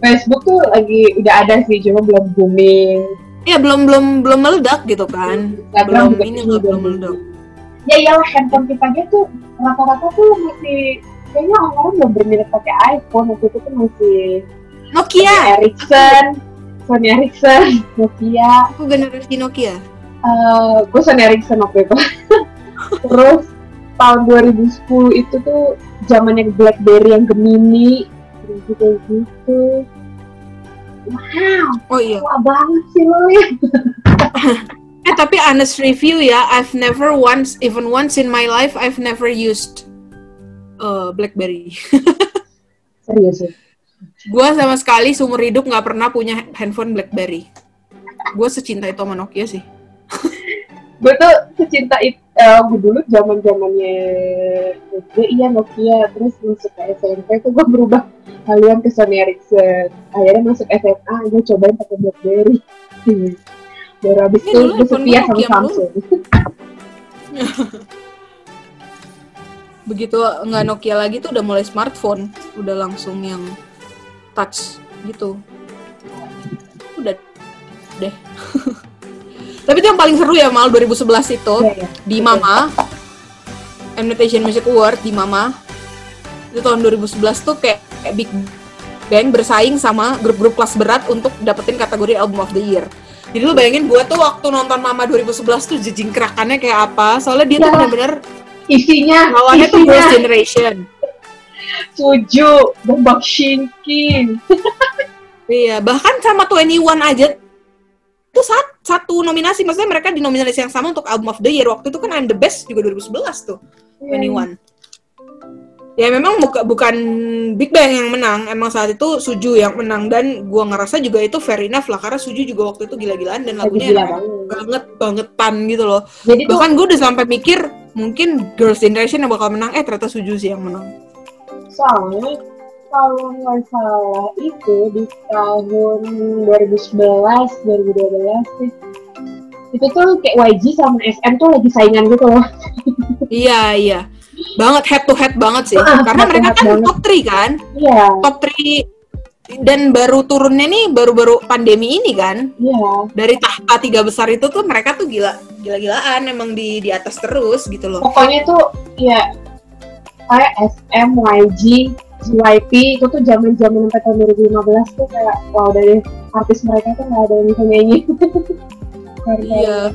Eh, Facebook tuh lagi udah ada sih, cuma belum booming. Iya belum belum belum meledak gitu kan. Instagram belum juga ini belum belum meledak. Ya iyalah handphone kita aja tuh rata-rata tuh masih kayaknya orang-orang belum berminat pakai iPhone waktu itu tuh masih Nokia. Ericsson, Sony Ericsson, Nokia. Aku generasi Nokia. Eh, gue Sony Ericsson waktu itu. Terus tahun 2010 itu tuh zamannya BlackBerry yang Gemini, gitu kayak gitu. Wow, Oh iya. tua banget sih lo ya. Eh tapi honest review ya, I've never once even once in my life I've never used uh, BlackBerry. Serius ya. Gua sama sekali seumur hidup nggak pernah punya handphone BlackBerry. Gue secinta itu sama Nokia sih. gue tuh secinta itu eh, gue dulu zaman zamannya SD iya Nokia terus masuk ke SMP tuh gue berubah haluan ke Sony Ericsson akhirnya masuk SMA gue cobain pakai BlackBerry. Baru habis Iya, itu gue setia gue sama Samsung. begitu nggak Nokia lagi tuh udah mulai smartphone udah langsung yang touch gitu udah deh tapi itu yang paling seru ya mal 2011 itu Iya, iya. di Mama Mnet Asian Music Award di Mama itu tahun 2011 tuh kayak, kayak Big Bang bersaing sama grup-grup kelas berat untuk dapetin kategori Album of the Year. Jadi lu bayangin gua tuh waktu nonton Mama 2011 tuh jejing kerakannya kayak apa? Soalnya dia tuh Ya. bener-bener Isinya, lawannya tuh Girls' Generation. Suju, Bombak Shinkin. Iya, bahkan sama 21 aja. Itu sat- satu nominasi. Maksudnya mereka di nominasi yang sama untuk album of the year. Waktu itu kan I'm the best juga 2011 tuh 21 ya memang buka- bukan Big Bang yang menang. Emang saat itu Suju yang menang. Dan gua ngerasa juga itu fair enough lah. Karena Suju juga waktu itu gila-gilaan dan lagunya gila banget. banget bangetan gitu loh. Jadi bahkan gue udah sampai mikir mungkin Girls' Generation yang bakal menang. Eh ternyata Suju sih yang menang soalnya kalau nggak salah itu di tahun 2011 2012 sih itu tuh kayak YG sama SM tuh lagi saingan gitu loh. Iya iya. Banget head to head banget sih. Ah, karena mereka kan banget. top 3 kan? Iya. Top 3 dan baru turunnya nih baru-baru pandemi ini kan? Iya. Dari tahta tiga besar itu tuh mereka tuh gila gila-gilaan. Emang di di atas terus gitu loh. Pokoknya tuh ya kayak SM YG JYP itu tuh zaman zaman sampai tahun 2015 tuh kayak wow dari artis mereka tuh nggak ada yang bisa nyanyi. Iya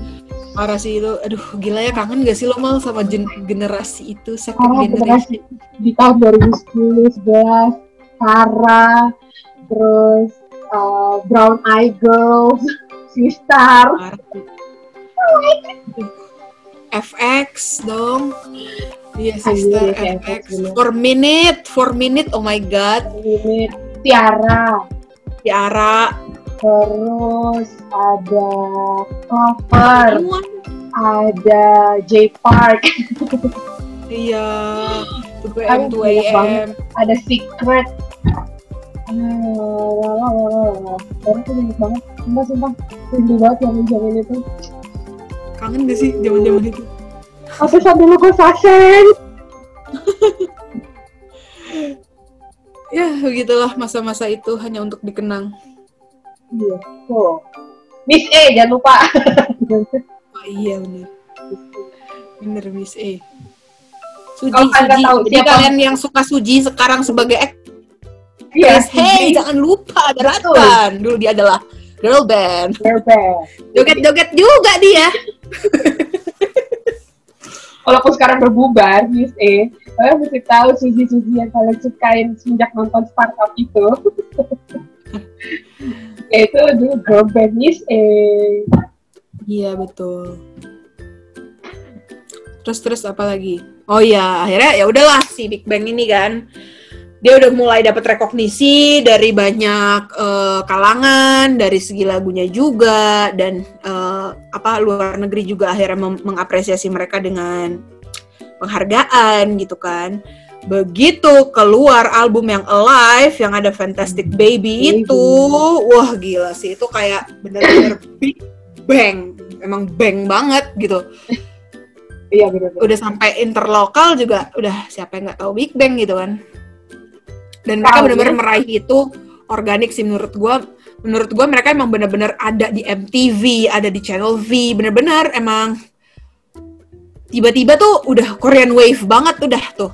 parah sih itu. Aduh gila ya kangen gak sih lo mal sama gen- generasi itu second generation? di tahun 2010 11 Sarah terus uh, Brown Eye Girls Sistar. Parah sih. FX dong. Iya sister Anjir, FX FX for minute for minute oh my god. Tiara. Tiara. Terus ada Anyone? ada J Park iya. 2 am Aduh, 2 banyak am banget. ada Secret. Ah, Orang tuh banyak banget. Sumpah, sumpah. Rindu banget yang zaman itu kangen gak sih zaman-zaman itu Aku saat dulu gue sasen ya begitulah masa-masa itu hanya untuk dikenang Iya, tuh. Miss E, jangan lupa. oh iya bener bener Miss E Suji, Anda Suji. tahu Jadi siapa- kalian yang suka Suji sekarang sebagai aktris, Iya, hey jangan lupa ada. Ratban. Dulu dia adalah girl band. Perfect. Joget-joget juga dia. Walaupun sekarang berbubar, Miss E, kalian mesti tahu Suzy-Suzy yang kalian sukain semenjak nonton startup itu. Yaitu dulu girl band Miss E. Iya betul. Terus terus apa lagi? Oh iya, akhirnya ya udahlah si Big Bang ini kan dia udah mulai dapat rekognisi dari banyak eh, kalangan, dari segi lagunya juga dan eh, apa luar negeri juga akhirnya mengapresiasi mereka dengan penghargaan gitu kan. Begitu keluar album yang Alive yang ada Fantastic Baby Baby. itu, wah gila sih itu kayak bener-bener Big Bang, emang bang banget gitu. Iya, bener-bener. Udah sampai interlokal juga udah siapa yang nggak tahu Big Bang gitu kan. Dan mereka ya. meraih itu organik sih menurut gua. Menurut gua mereka emang bener-bener ada di MTV, ada di Channel V, bener-bener emang tiba-tiba tuh udah Korean Wave banget udah tuh.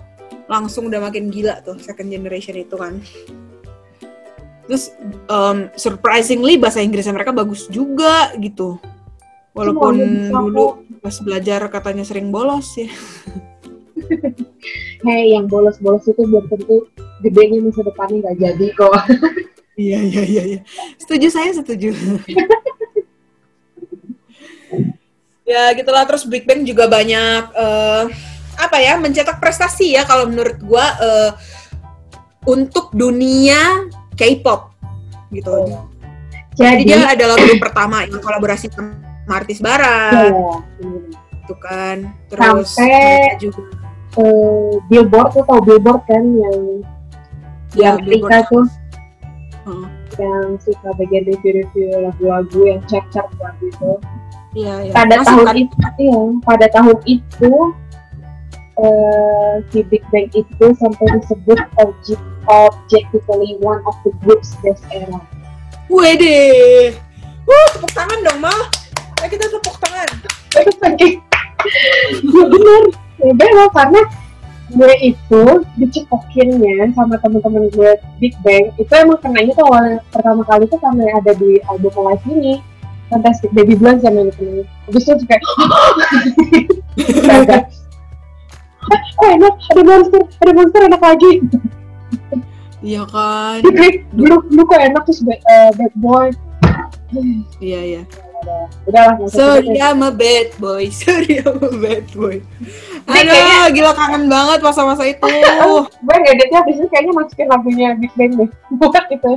Langsung udah makin gila tuh second generation itu kan. Terus um, surprisingly bahasa Inggrisnya mereka bagus juga gitu. Walaupun kok. dulu pas belajar katanya sering bolos ya. Hei, yang bolos-bolos itu belum tentu gedenya masa depannya nggak jadi kok. Iya iya iya iya. Setuju saya setuju. ya gitulah terus Big Bang juga banyak eh, apa ya mencetak prestasi ya kalau menurut gua eh, untuk dunia K-pop gitu. Jadi Jadi, dia adalah grup pertama yang kolaborasi sama artis barat bener. gitu kan. Terus Sampai- juga Eh, Billboard tuh tau Billboard kan yang ya, yang Amerika Billboard. tuh Heeh. yang suka bagian review-review lagu-lagu yang chart-chart lagu itu. Iya, iya. Pada Masuk tahun kan? itu, iya, pada tahun itu eh, si Big Bang itu sampai disebut object, objectively one of the group's best era. Wede. Wuh, tepuk tangan dong, Mal. Ayo kita tepuk tangan. Itu saking ya bener, ya bener karena gue itu dicekokinnya sama temen-temen gue Big Bang itu emang kenanya tuh awal pertama kali tuh karena ada di album live ini Fantastic Baby Blonde sama yang kenanya habis itu kayak Kagak. oh enak ada monster ada monster enak lagi Iya kan? Dulu dulu kok enak terus eh, bad boy Iya, iya. Udah lah Sorry. I'm a bad boy. Sorry, I'm a bad boy. Aduh, gila kangen banget masa-masa itu. gue ngeditnya abis itu kayaknya masukin lagunya Big Bang deh buat itu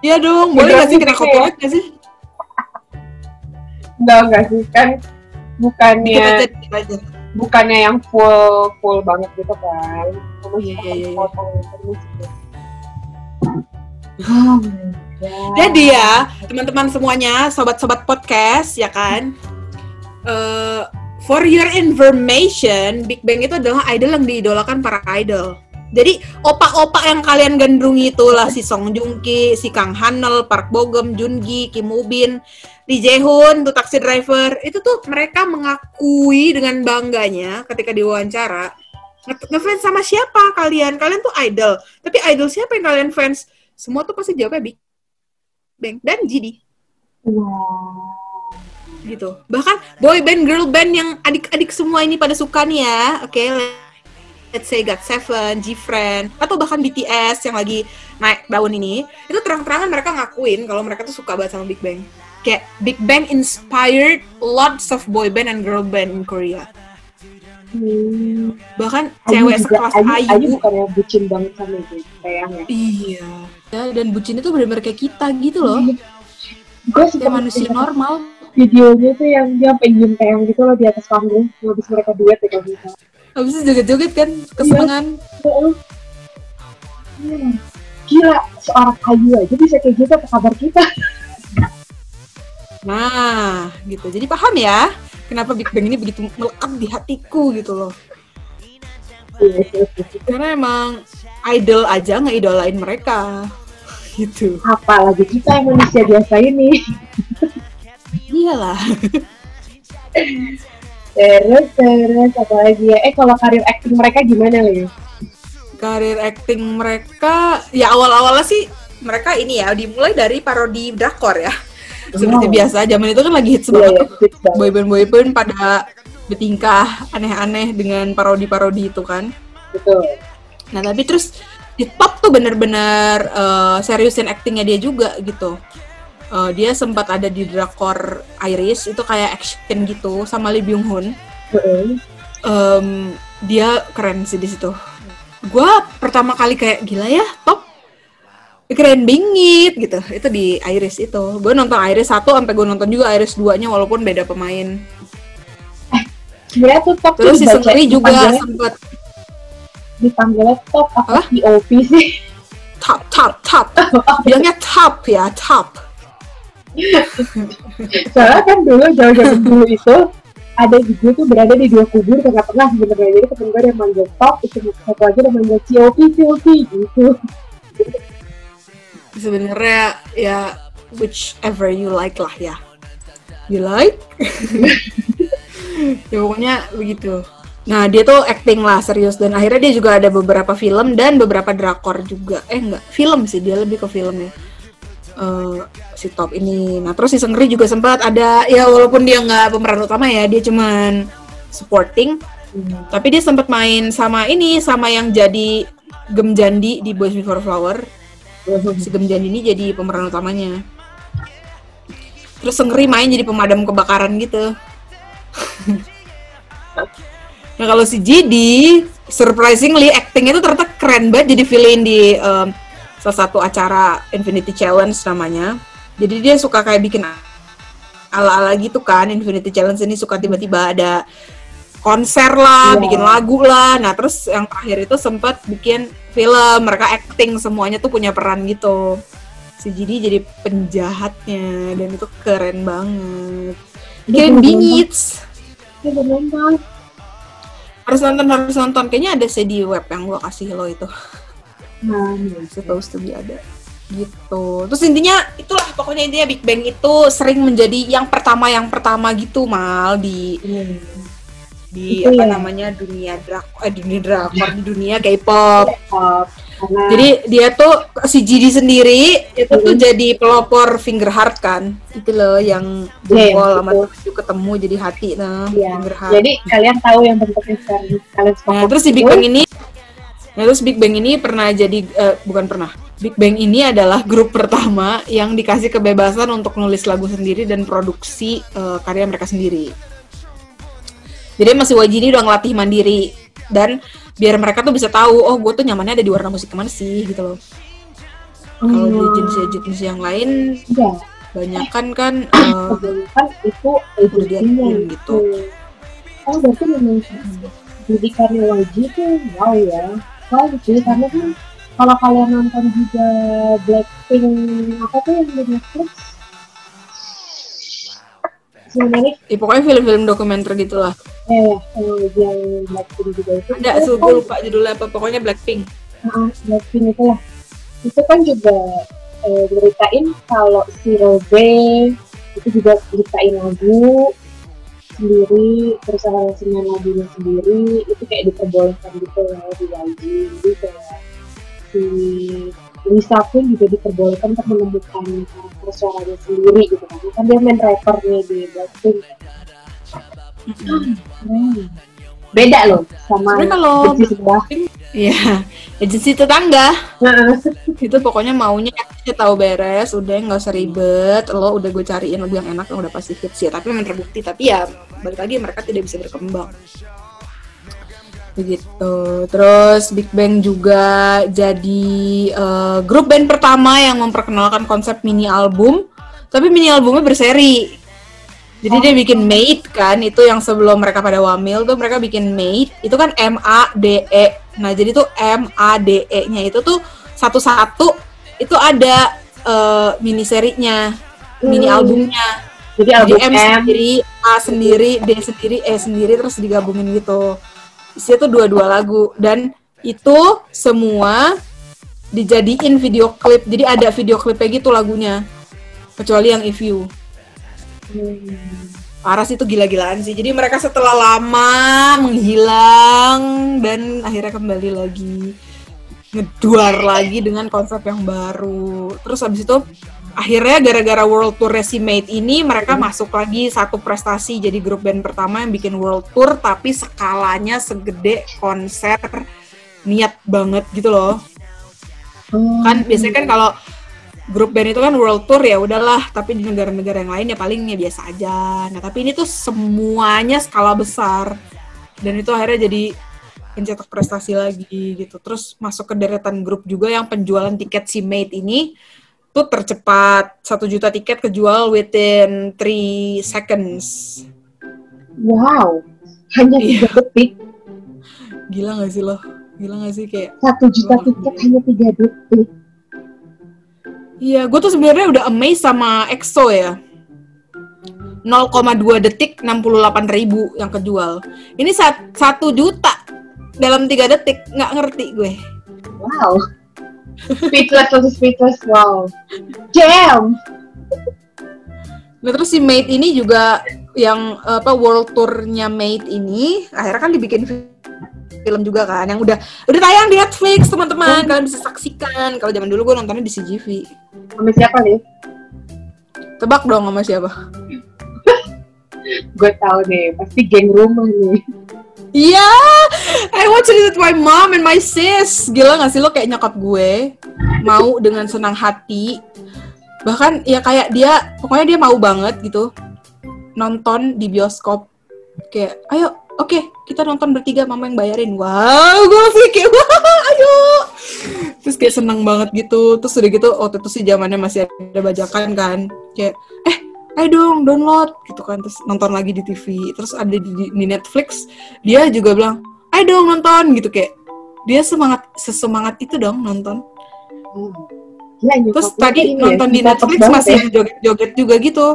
Iya dong, boleh gak sih kita Iya. copyright gak sih? enggak enggak sih kan bukannya bukannya yang full full banget gitu kan Cuma Iya, iya, iya, iya. potong terus gitu. Oh. Jadi ya, teman-teman semuanya, sobat-sobat podcast, ya kan? Eh, for your information, Big Bang itu adalah idol yang diidolakan para idol. Jadi opak-opak yang kalian gandrungi itulah si Song Joong Ki, si Kang Hanel, Park Bogum, Jun Gi, Kim Woo Bin, Lee Jae Hoon, tuh taxi driver. Itu tuh mereka mengakui dengan bangganya ketika diwawancara nge- ngefans sama siapa kalian? Kalian tuh idol. Tapi idol siapa yang kalian fans? Semua tuh pasti jawabnya Big Bang dan GD Wow. gitu. Bahkan boy band, girl band yang adik-adik semua ini pada suka nih ya. Oke, let's say GOT7, G-Friend, atau bahkan BTS yang lagi naik daun ini, itu terang-terangan mereka ngakuin kalau mereka tuh suka banget sama Big Bang. Kayak Big Bang inspired lots of boy band and girl band in Korea. Hmm. Bahkan Ayu cewek juga, sekelas Ayu, Ayu Ayu. bukannya bucin banget sama itu sayangnya Iya. Ya, dan bucin itu benar-benar kayak kita gitu loh. gue suka Kayak manusia normal. videonya tuh yang dia pengen tayang gitu loh di atas panggung habis mereka duet ya kalau gitu Habis itu joget-joget kan, kesenangan. Oh, hmm. gila seorang Ayu aja bisa kayak gitu apa kabar kita Nah, gitu. Jadi paham ya, kenapa Big Bang ini begitu melekat di hatiku gitu loh. Karena emang idol aja ngeidolain mereka. Gitu. apalagi kita yang manusia biasa ini Iyalah. terus terus apalagi ya eh kalau karir acting mereka gimana nih Karir acting mereka, ya awal-awalnya sih mereka ini ya dimulai dari parodi drakor ya. Seperti Wow. biasa, zaman itu kan lagi hits Iya, banget ya, tuh. fix banget. Boyband boyband pada bertingkah aneh-aneh dengan parodi-parodi itu kan. betul Nah tapi terus di top tuh bener-bener eh, seriusin actingnya dia juga gitu. Eh, dia sempat ada di drakor Iris itu kayak action gitu sama Lee Byung Hun. Em, dia keren sih di situ. Gua pertama kali kayak gila ya top keren bingit gitu. Itu di Iris itu. Gue nonton Iris 1 sampai gue nonton juga Iris 2-nya walaupun beda pemain. sebenarnya tuh top Terus si tuh Seungri juga dipanggilnya, sempat dipanggilnya top apa? POP sih top top top. Bilangnya top ya, top. soalnya kan dulu jauh-jauh dulu itu ada gue tuh berada di dua kubur tengah-tengah sebenarnya jadi temen gue yang manggil top itu satu lagi yang manggil COP COP gitu sebenarnya ya whichever you like lah ya you like ya pokoknya begitu nah dia tuh acting lah serius. Dan akhirnya dia juga ada beberapa film dan beberapa drakor juga. Eh enggak. Film sih dia lebih ke film ya. Eh, si top ini. Nah terus si Sengri juga sempat ada ya walaupun dia nggak pemeran utama ya dia cuman supporting. Tapi dia sempat main sama ini sama yang jadi Gem Jandi di Boys Before Flower. Si Gem Jandi ini jadi pemeran utamanya. Terus Sengri main jadi pemadam kebakaran gitu nah kalau si Jidi surprisingly actingnya tuh ternyata keren banget jadi villain di em, salah satu acara Infinity Challenge namanya jadi dia suka kayak bikin ala-ala gitu kan Infinity Challenge ini suka tiba-tiba ada konser lah, Iya. bikin lagu lah. Nah, terus yang terakhir itu sempat bikin film, mereka acting semuanya tuh punya peran gitu. si Jidi jadi penjahatnya dan itu keren banget keren belum bingits. Dia. Harus nonton harus nonton. Kayaknya ada sih di web yang gua kasih lo itu. Nah, iya. supposed to be ada. Gitu. Terus intinya itulah. Pokoknya intinya Big Bang itu sering menjadi yang pertama yang pertama gitu mal di Hmm. di Itu apa ya. namanya dunia drakor eh dunia drakor di dunia K-pop Karena jadi dia tuh si Jidi sendiri itu tuh Hmm. jadi pelopor finger heart kan itu loh yang Iya, jempol sama tujuh ketemu jadi hati nah Iya. finger heart Jadi kalian tahu yang bentuknya sekarang kalian Nah, sepakat terus si Big? Bang ini Nah, terus Big Bang ini pernah jadi eh, bukan pernah. Big Bang ini adalah grup pertama yang dikasih kebebasan untuk nulis lagu sendiri dan produksi eh, karya mereka sendiri. Jadi masih wajib ini udah ngelatih mandiri dan biar mereka tuh bisa tahu oh gue tuh nyamannya ada di warna musik mana sih gitu loh. Kalau di Hmm, jenis-jenis yang lain Iya, banyak kan kan eh, kebanyakan itu Udah diakuin gitu. Oh, berarti memang didikannya wajib tuh wow ya. Wow sih, karena kan kalau kalian nonton juga Blackpink apa tuh yang di Netflix? Sebenarnya ya pokoknya film-film dokumenter gitulah. eh yang yang Blackpink juga itu. Ada, itu so, kan- gue lupa judulnya apa pokoknya Blackpink. Ah, Blackpink itu lah. Itu kan juga eh, beritain kalau si Robe itu juga ciptain lagu sendiri, terus aransemen lagunya sendiri, itu kayak diperbolehkan gitu ya di YG. Jadi kayak si Lisa pun juga diperbolehkan untuk menemukan karakter suaranya sendiri gitu kan. Kan dia main rappernya di Blackpink. Hmm. Beda loh sama kalau agensi sebelah. Iya, agensi tetangga Nah, itu pokoknya maunya ya tahu beres, udah nggak usah ribet, lo udah gue cariin lagu yang enak yang udah pasti hits ya. Tapi memang terbukti, tapi ya balik lagi mereka tidak bisa berkembang. Begitu. Terus Big Bang juga jadi eh, grup band pertama yang memperkenalkan konsep mini album, tapi mini albumnya berseri. Jadi dia bikin Mate kan, itu yang sebelum mereka pada wamil tuh mereka bikin Mate, itu kan M A D E. Nah jadi tuh M A D E-nya itu tuh satu-satu itu ada eh, mini serinya, mini Hmm. albumnya. jadi Jadi album M M, sendiri, A sendiri, D sendiri, E sendiri terus digabungin gitu. Isinya tuh dua-dua lagu dan itu semua dijadiin video klip. Jadi ada video klipnya gitu lagunya. Kecuali yang If You. Hmm. Parah sih itu gila-gilaan sih. Jadi mereka setelah lama menghilang dan akhirnya kembali lagi ngeduar lagi dengan konsep yang baru. Terus habis itu akhirnya gara-gara World Tour Mate ini mereka masuk lagi satu prestasi jadi grup band pertama yang bikin World Tour tapi skalanya segede konser niat banget gitu loh. Hmm. kan biasanya kan kalau grup band itu kan world tour ya udahlah tapi di negara-negara yang lain ya paling ya biasa aja. Nah tapi ini tuh semuanya skala besar. Dan itu akhirnya jadi pencetak prestasi lagi gitu. Terus masuk ke deretan grup juga yang penjualan tiket si Mate ini tuh tercepat satu juta tiket kejual within 3 seconds Wow, hanya Iya. tiga detik, gila gak sih lo gila gak sih kayak satu juta tiket hanya tiga detik. Iya, gue tuh sebenarnya udah amazed sama EXO ya. 0,2 detik 68 ribu yang kejual. Ini sat- satu juta dalam tiga detik nggak ngerti gue. Wow, speechless langsung speechless. Wow, jam. Nah terus si Mate ini juga yang apa world tournya Mate ini akhirnya kan dibikin fi- film juga kan yang udah udah tayang di Netflix teman-teman kalian bisa saksikan kalau zaman dulu gue nontonnya di CGV Sama siapa nih? tebak dong sama siapa Gue tahu nih, pasti geng rumah nih. Iya, I watch it with my mom and my sis. Gila gak sih lo kayak nyokap gue mau dengan senang hati. Bahkan ya kayak dia, pokoknya dia mau banget gitu nonton di bioskop. Kayak, ayo, oke kita nonton bertiga, mama yang bayarin. Wow, gue langsung kayak, wah, ayo. Terus kayak seneng banget gitu. Terus udah gitu, waktu itu sih zamannya masih ada bajakan kan. Kayak, eh, ayo dong download gitu kan. Terus nonton lagi di TV. Terus ada di, di- di Netflix, dia juga bilang ayo dong nonton gitu kayak dia semangat sesemangat itu dong nonton Hmm. Gila, nyokap Terus tadi ya, nonton di K-pop Netflix masih ya. joget-joget juga gitu.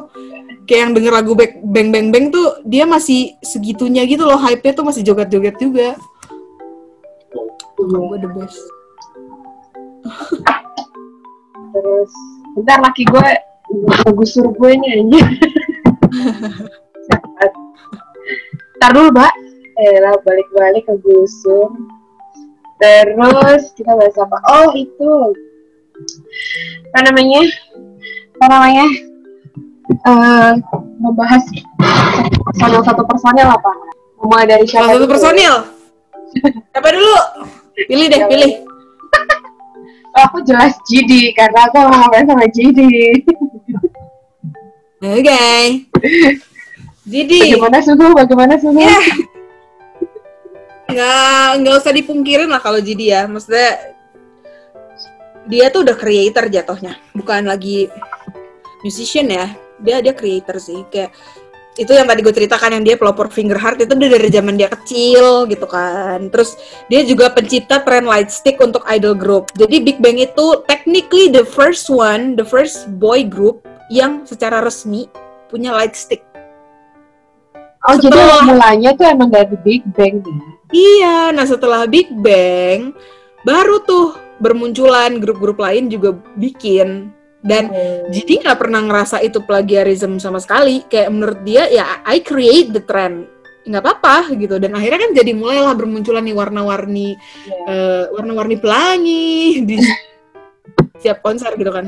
Kayak yang denger lagu Bang Bang Bang Bang tuh dia masih segitunya gitu loh, hype-nya tuh masih joget-joget juga. Iya. Gue the best. Terus bentar laki gue ngegusur gue nih anjir. Ntar dulu, Mbak. Eh, lah balik-balik ke gusur. Terus kita bahas apa? Oh, itu. Apa namanya? Apa namanya? Eh, membahas personel satu personel apa? Mulai dari siapa? Salah satu personil. Siapa dulu? Pilih deh, pilih. Aku jelas GD karena aku mau ngomongin sama GD. Oke. Jadi Bagaimana suhu? Bagaimana suhu? Ya. nggak nggak usah dipungkirin lah kalau jadi ya, maksudnya dia tuh udah creator jatuhnya, bukan lagi musician ya. Dia dia creator sih, kayak itu yang tadi gue ceritakan yang dia pelopor finger heart itu udah dari zaman dia kecil gitu kan. Terus dia juga pencipta tren light stick untuk idol group. Jadi Big Bang itu technically the first one, the first boy group yang secara resmi punya light stick. Oh, jadi Setelah- awal mulanya tuh emang dari Big Bang ya? Iya, nah setelah Big Bang, baru tuh bermunculan grup-grup lain juga bikin. Dan jadi nggak pernah ngerasa itu plagiarism sama sekali. Kayak menurut dia ya I create the trend, nggak apa-apa gitu. Dan akhirnya kan jadi mulailah bermunculan nih warna-warni, eh, warna-warni pelangi di setiap konser gitu kan.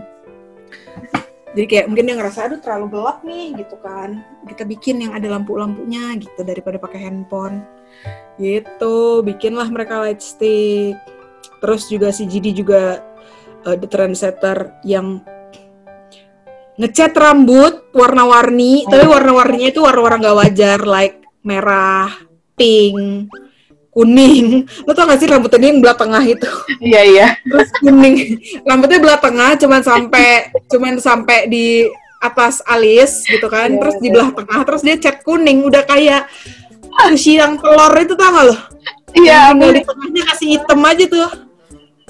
Jadi kayak mungkin dia ngerasa aduh terlalu gelap nih gitu kan. Kita bikin yang ada lampu-lampunya gitu daripada pakai handphone. Gitu, bikinlah mereka light stick. Terus juga si GD juga uh, the trendsetter yang ngecat rambut warna-warni, tapi warna-warninya itu warna-warna nggak wajar like merah, pink, kuning. Lo tau gak sih rambutnya dia yang belah tengah itu? Iya, iya. terus kuning rambutnya belah tengah cuman sampai cuman sampai di atas alis gitu kan Iya, terus di iya. belah tengah terus dia cat kuning udah kayak sushi yang telur itu tau gak lo Iya, tinggal di tengahnya kasih hitam aja tuh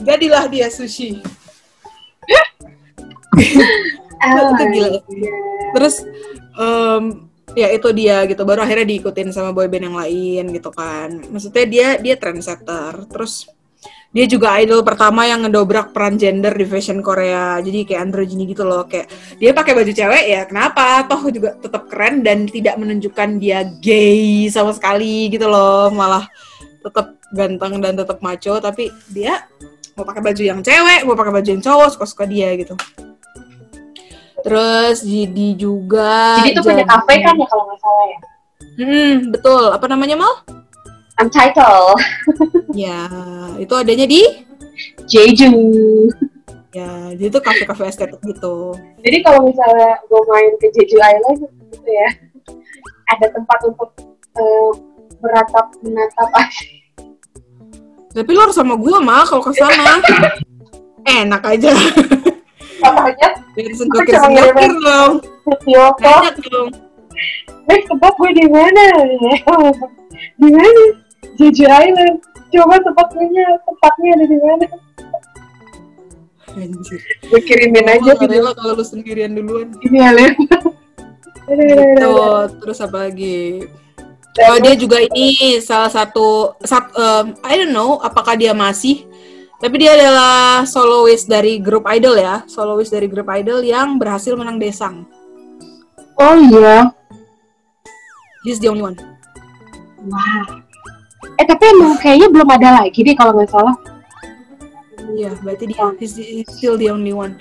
jadilah dia sushi itu, itu gila. Terus em, ya itu dia gitu baru akhirnya diikutin sama boyband yang lain gitu kan. Maksudnya dia dia trendsetter. Terus dia juga idol pertama yang ngedobrak peran gender di fashion Korea. Jadi kayak androgyny gitu loh. Kayak dia pakai baju cewek ya kenapa? Toh juga tetap keren dan tidak menunjukkan dia gay sama sekali gitu loh. Malah tetap ganteng dan tetap maco. Tapi dia mau pakai baju yang cewek mau pakai baju yang cowok suka suka dia gitu terus jadi juga Jadi itu punya kafe kan ya kalau nggak salah ya? Hmm, betul. Apa namanya, Mal? Untitled. Ya, itu adanya di Jeju. ya, jadi itu kafe-kafe estetik gitu. Jadi kalau misalnya gue main ke Jeju Island gitu ya, ada tempat untuk eh, beratap menatap asli. Tapi lo harus sama gua, Mal, kalau ke sana. Enak aja. Katanya Biar sendokir-sendokir dong. video Banyak dong. Tempat gue di mana? di mana? Jeju Island. Coba tempat gue tempatnya ada di mana? Anjir. Gue kirimin aja Gua nggak video rela kalau lu sendirian duluan. ini Alen. Gitu. Terus apa lagi? Oh, dia juga ini salah satu, sat, em, I don't know, apakah dia masih, tapi dia adalah soloist dari grup idol ya, soloist dari grup idol yang berhasil menang desang. Oh iya. He's the only one. Wah. Eh tapi emang kayaknya belum ada lagi deh kalau nggak salah. Iya, berarti dia he's, he's still the only one.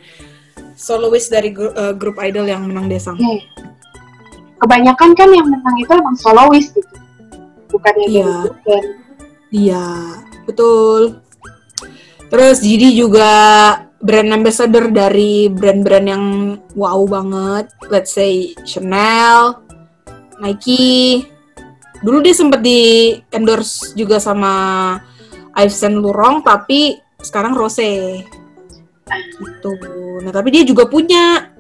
Soloist dari gru- eh, grup idol yang menang desang. Oke. Kebanyakan kan yang menang itu emang soloist gitu. Bukan yang Iya. grup band. Iya, betul. Terus Didi juga brand ambassador dari brand-brand yang wow banget. Let's say Chanel, Nike. Dulu dia sempat di endorse juga sama Yves Saint Laurent, tapi sekarang Rose. Gitu. Nah, tapi dia juga punya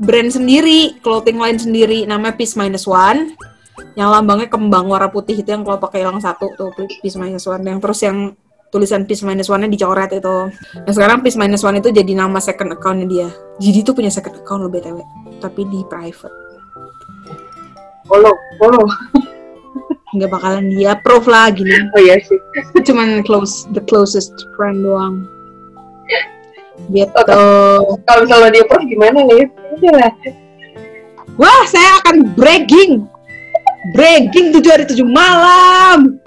brand sendiri, clothing line sendiri, namanya Peace Minus One yang lambangnya kembang warna putih itu yang kalau pakai yang satu tuh Peace Minus One yang terus yang tulisan plus minus one-nya dicoret itu. Nah sekarang plus minus one itu jadi nama second account-nya dia. Jadi itu punya second account lo BTW, tapi di private. Follow, follow. Nggak bakalan dia approve lah gini. Oh iya sih. Cuman close, the closest friend doang. Gitu. Kalau misalnya dia pro gimana nih? Udah lah. Wah, saya akan breaking. Breaking tujuh hari tujuh malam.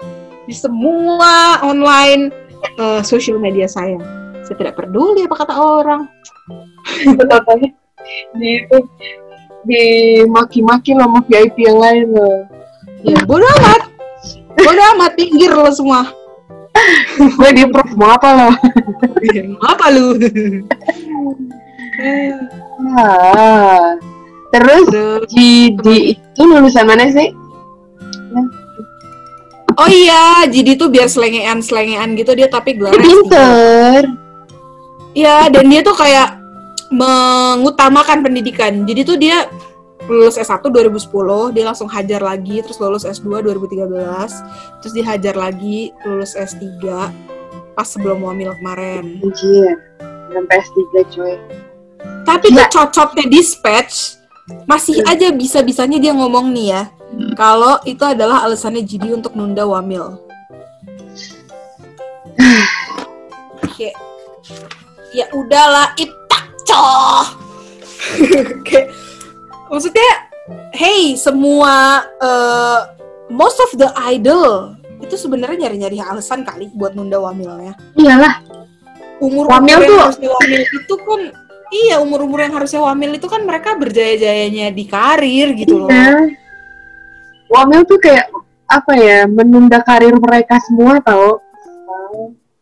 Di semua online eh, social media saya. Saya tidak peduli apa kata orang. Betapanya di itu di maki-maki sama VIP yang lain loh. Ya, bodo amat. Bodo amat, pinggir lo semua. Gue di prof mau apa loh? apa lu? Ah. Terus Terus, di di itu lulusan mana sih? Oh iya, jadi tuh biar selengean-selengean gitu dia tapi Dia pinter. Iya, dan dia tuh kayak mengutamakan pendidikan. Jadi tuh dia lulus S1 2010, dia langsung hajar lagi, terus lulus S2 2013, terus dihajar lagi, lulus S3 pas sebelum wamil kemarin. Anjir. Sampai S3 coy. Tapi Gila. tuh cocoknya dispatch, masih aja bisa-bisanya dia ngomong nih ya, kalau itu adalah alasannya Jidi untuk nunda wamil. Kayak, ya udahlah, itakcoh. Kayak, maksudnya, hey, semua, eh, most of the idol, itu sebenarnya nyari-nyari alasan kali buat nunda wamilnya Iyalah. umur Wamil tuh- wamil itu kan iya umur umur yang harusnya wamil itu kan mereka berjaya jayanya di karir gitu loh Iya. Wamil tuh kayak apa ya menunda karir mereka semua tau.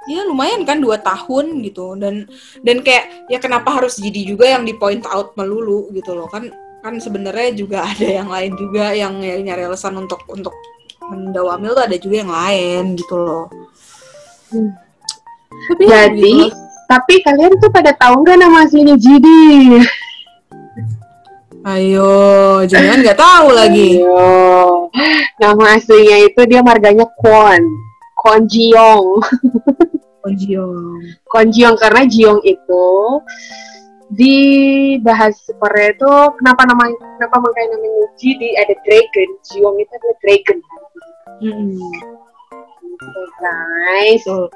ya lumayan kan dua tahun gitu dan dan kayak ya kenapa harus jadi juga yang di point out melulu gitu loh kan kan sebenarnya juga ada yang lain juga yang nyari nyari alasan untuk untuk menunda wamil tuh ada juga yang lain gitu loh Hmm. Tapi ya Jadi, gitu. Tapi kalian tuh pada tahu nggak nama aslinya Jidi? ayo jangan nggak tahu lagi Ayo. Nama aslinya itu dia marganya Kwon. Kwon Jiong. Onjiong Kwon Jiong karena Jiong itu di bahasa Korea itu kenapa namanya kenapa makanya namanya Jidi ada dragon Jiong itu adalah dragon Mm-mm. guys Betul.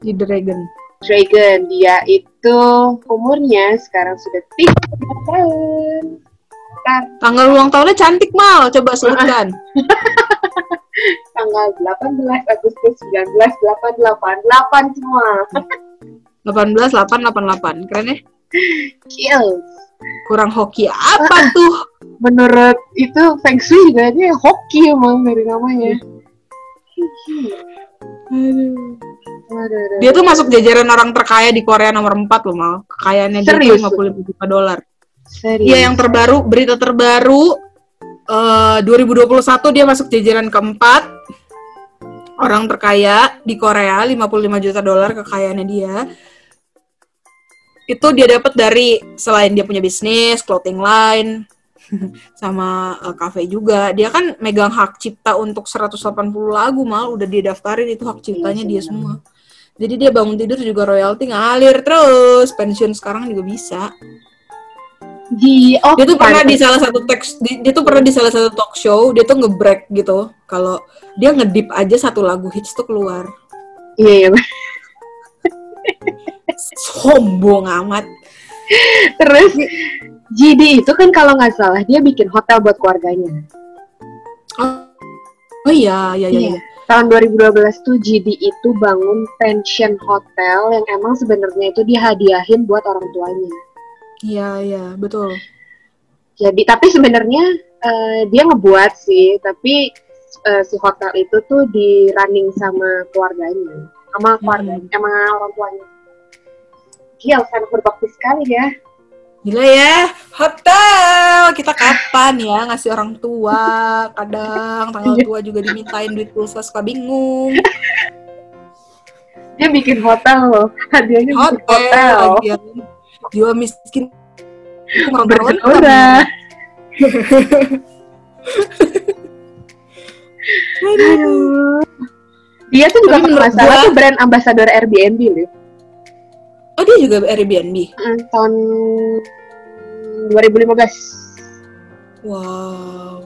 di Dragon Dragon dia itu umurnya sekarang sudah 30 tahun Tanggal ulang tahunnya cantik mal, coba sebutkan. tanggal 18 Agustus 1988 8 semua 18 8 88. Keren ya? kills Kurang hoki apa tuh? menurut itu Feng Shui juga dia hoki emang dari namanya Aduh, aduh, Dia tuh masuk jajaran orang terkaya di Korea nomor 4 loh mal. Kekayaannya dia tuh 55 juta dolar. serius Iya yang terbaru, berita terbaru eh 2021 dia masuk jajaran keempat orang terkaya di Korea 55 juta dolar kekayaannya dia. Itu dia dapat dari selain dia punya bisnis, clothing line, sama eh, cafe juga. Dia kan megang hak cipta untuk 180 lagu mal udah dia daftarin itu hak ciptanya dia semua. Jadi dia bangun tidur juga royalti ngalir terus, pensiun sekarang juga bisa. Di oh dia tuh pernah di salah satu teks di- dia tuh pernah di salah satu talk show dia tuh nge-break gitu. Kalau dia ngedip aja satu lagu hits tuh keluar. Iya iya sombong amat. Terus GD itu kan kalau nggak salah dia bikin hotel buat keluarganya. Oh iya iya iya, iya. Tahun 2012 tuh GD itu bangun pension hotel yang emang sebenarnya itu dihadiahin buat orang tuanya. Iya iya betul. Jadi tapi sebenarnya eh, dia ngebuat sih tapi eh, si hotel itu tuh di running sama keluarganya sama keluarganya sama orang tuanya. Gila, sangat berbakti sekali ya gila ya hotel. Kita kapan ya ngasih orang tua? Kadang tanggal tua juga dimintain duit pulsa suka bingung. Dia bikin hotel loh. Hadiahnya bikin hotel hotel. lagian. jiwa miskin. Bergelora Aduh. Dia tuh juga gua- tuh brand ambassador Airbnb loh. Oh dia juga Airbnb. Mm, tahun 2015. Wow.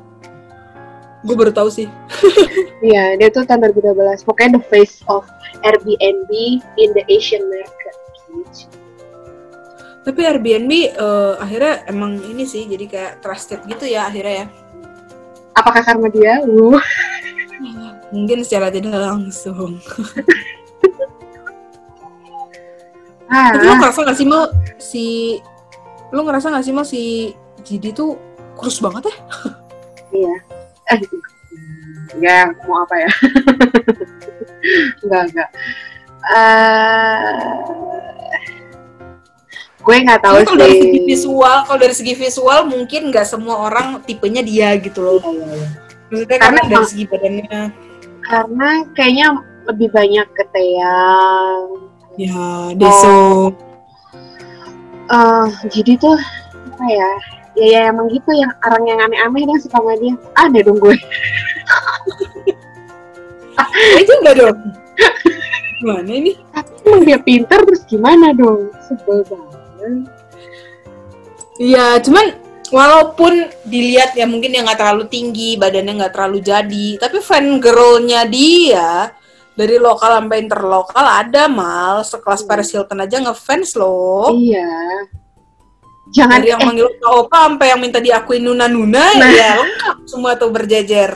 Gue baru tahu sih. Iya, dia tuh tahun 2015. Pokoknya the face of Airbnb in the Asian market. Gitu. Tapi Airbnb eh, akhirnya emang ini sih jadi kayak trusted gitu ya akhirnya ya. Apakah karena dia? Uh, Mungkin secara tidak langsung. ah, Tapi lo ngerasa gak sih mau si lo ngerasa gak sih mau si Jidi tuh kurus banget ya? iya. Eh, ya mau apa ya? enggak, enggak. Eh, gue nggak tahu kalau dari segi visual, kalau dari segi visual mungkin nggak semua orang tipenya dia gitu loh. Iya, iya, iya. Maksudnya Karena karena dari segi badannya. Karena kayaknya lebih banyak ke Teang. Ya, Deso. Eh, jadi tuh apa ya? Ya, ya emang gitu yang orang yang aneh-aneh dan suka sama dia. Aneh dong gue. Eh juga dong. Gimana ini? Tapi emang dia pinter terus gimana dong? Sebel banget. Iya, cuman walaupun dilihat ya mungkin dia nggak terlalu tinggi, badannya nggak terlalu jadi, tapi fan girlnya dia dari lokal sampai interlokal ada mal sekelas Paris Hilton aja ngefans loh. Iya. Jangan Dari yang eh, manggil opa sampai yang minta diakuin nuna nuna Nah. ya lengkap semua tuh berjejer.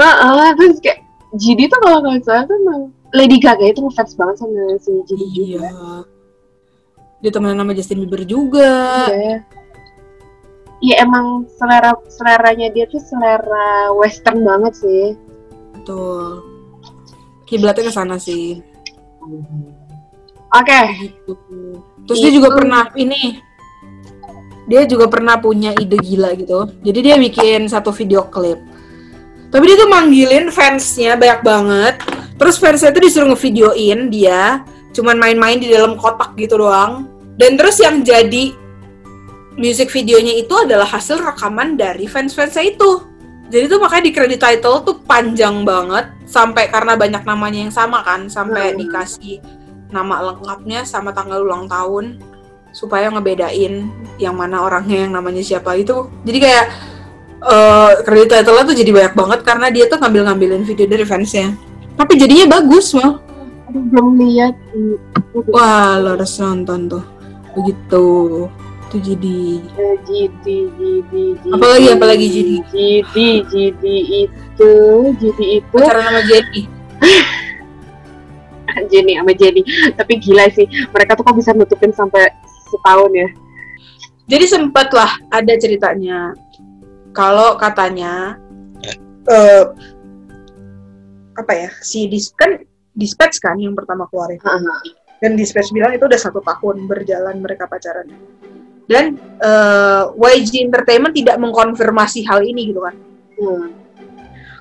Heeh, terus kayak Jidi tuh kalau nggak salah tuh emang Lady Gaga itu ngefans banget sama si Jidi juga. Iya. Dia temenan sama Justin Bieber juga. Iya. Iya emang selera seleranya dia tuh selera western banget sih. Betul. Kiblatnya ke sana sih. Oke, gitu. Terus dia juga pernah ini dia juga pernah punya ide gila gitu. Jadi dia bikin satu video klip. Tapi dia tuh manggilin fansnya banyak banget. Terus fansnya tuh disuruh ngevideoin dia cuman main-main di dalam kotak gitu doang. Dan terus yang jadi music videonya itu adalah hasil rekaman dari fans-fansnya itu. Jadi tuh makanya di credit title tuh panjang banget sampai karena banyak namanya yang sama kan, sampai Hmm. dikasih nama lengkapnya sama tanggal ulang tahun supaya ngebedain yang mana orangnya yang namanya siapa itu. Jadi kayak eh credit title-nya tuh jadi banyak banget karena dia tuh ngambil-ngambilin video dari fansnya. Tapi jadinya bagus mal. aduh belum lihat. Wah, lo harus nonton tuh. Begitu. Itu jadi Jidi, Jidi, Jidi. Apalagi, apalagi Jidi? Jidi, Jidi itu, Jidi itu. pacaran sama Jenny. Jenny sama Jenny. Tapi gila sih, mereka tuh kok bisa nutupin sampai setahun ya. Jadi sempat lah ada ceritanya. Kalau katanya eh apa ya si dis kan dispatch kan yang pertama keluarin dan dispatch bilang itu udah satu tahun berjalan mereka pacaran dan eh, YG Entertainment tidak mengkonfirmasi hal ini gitu kan. Hmm.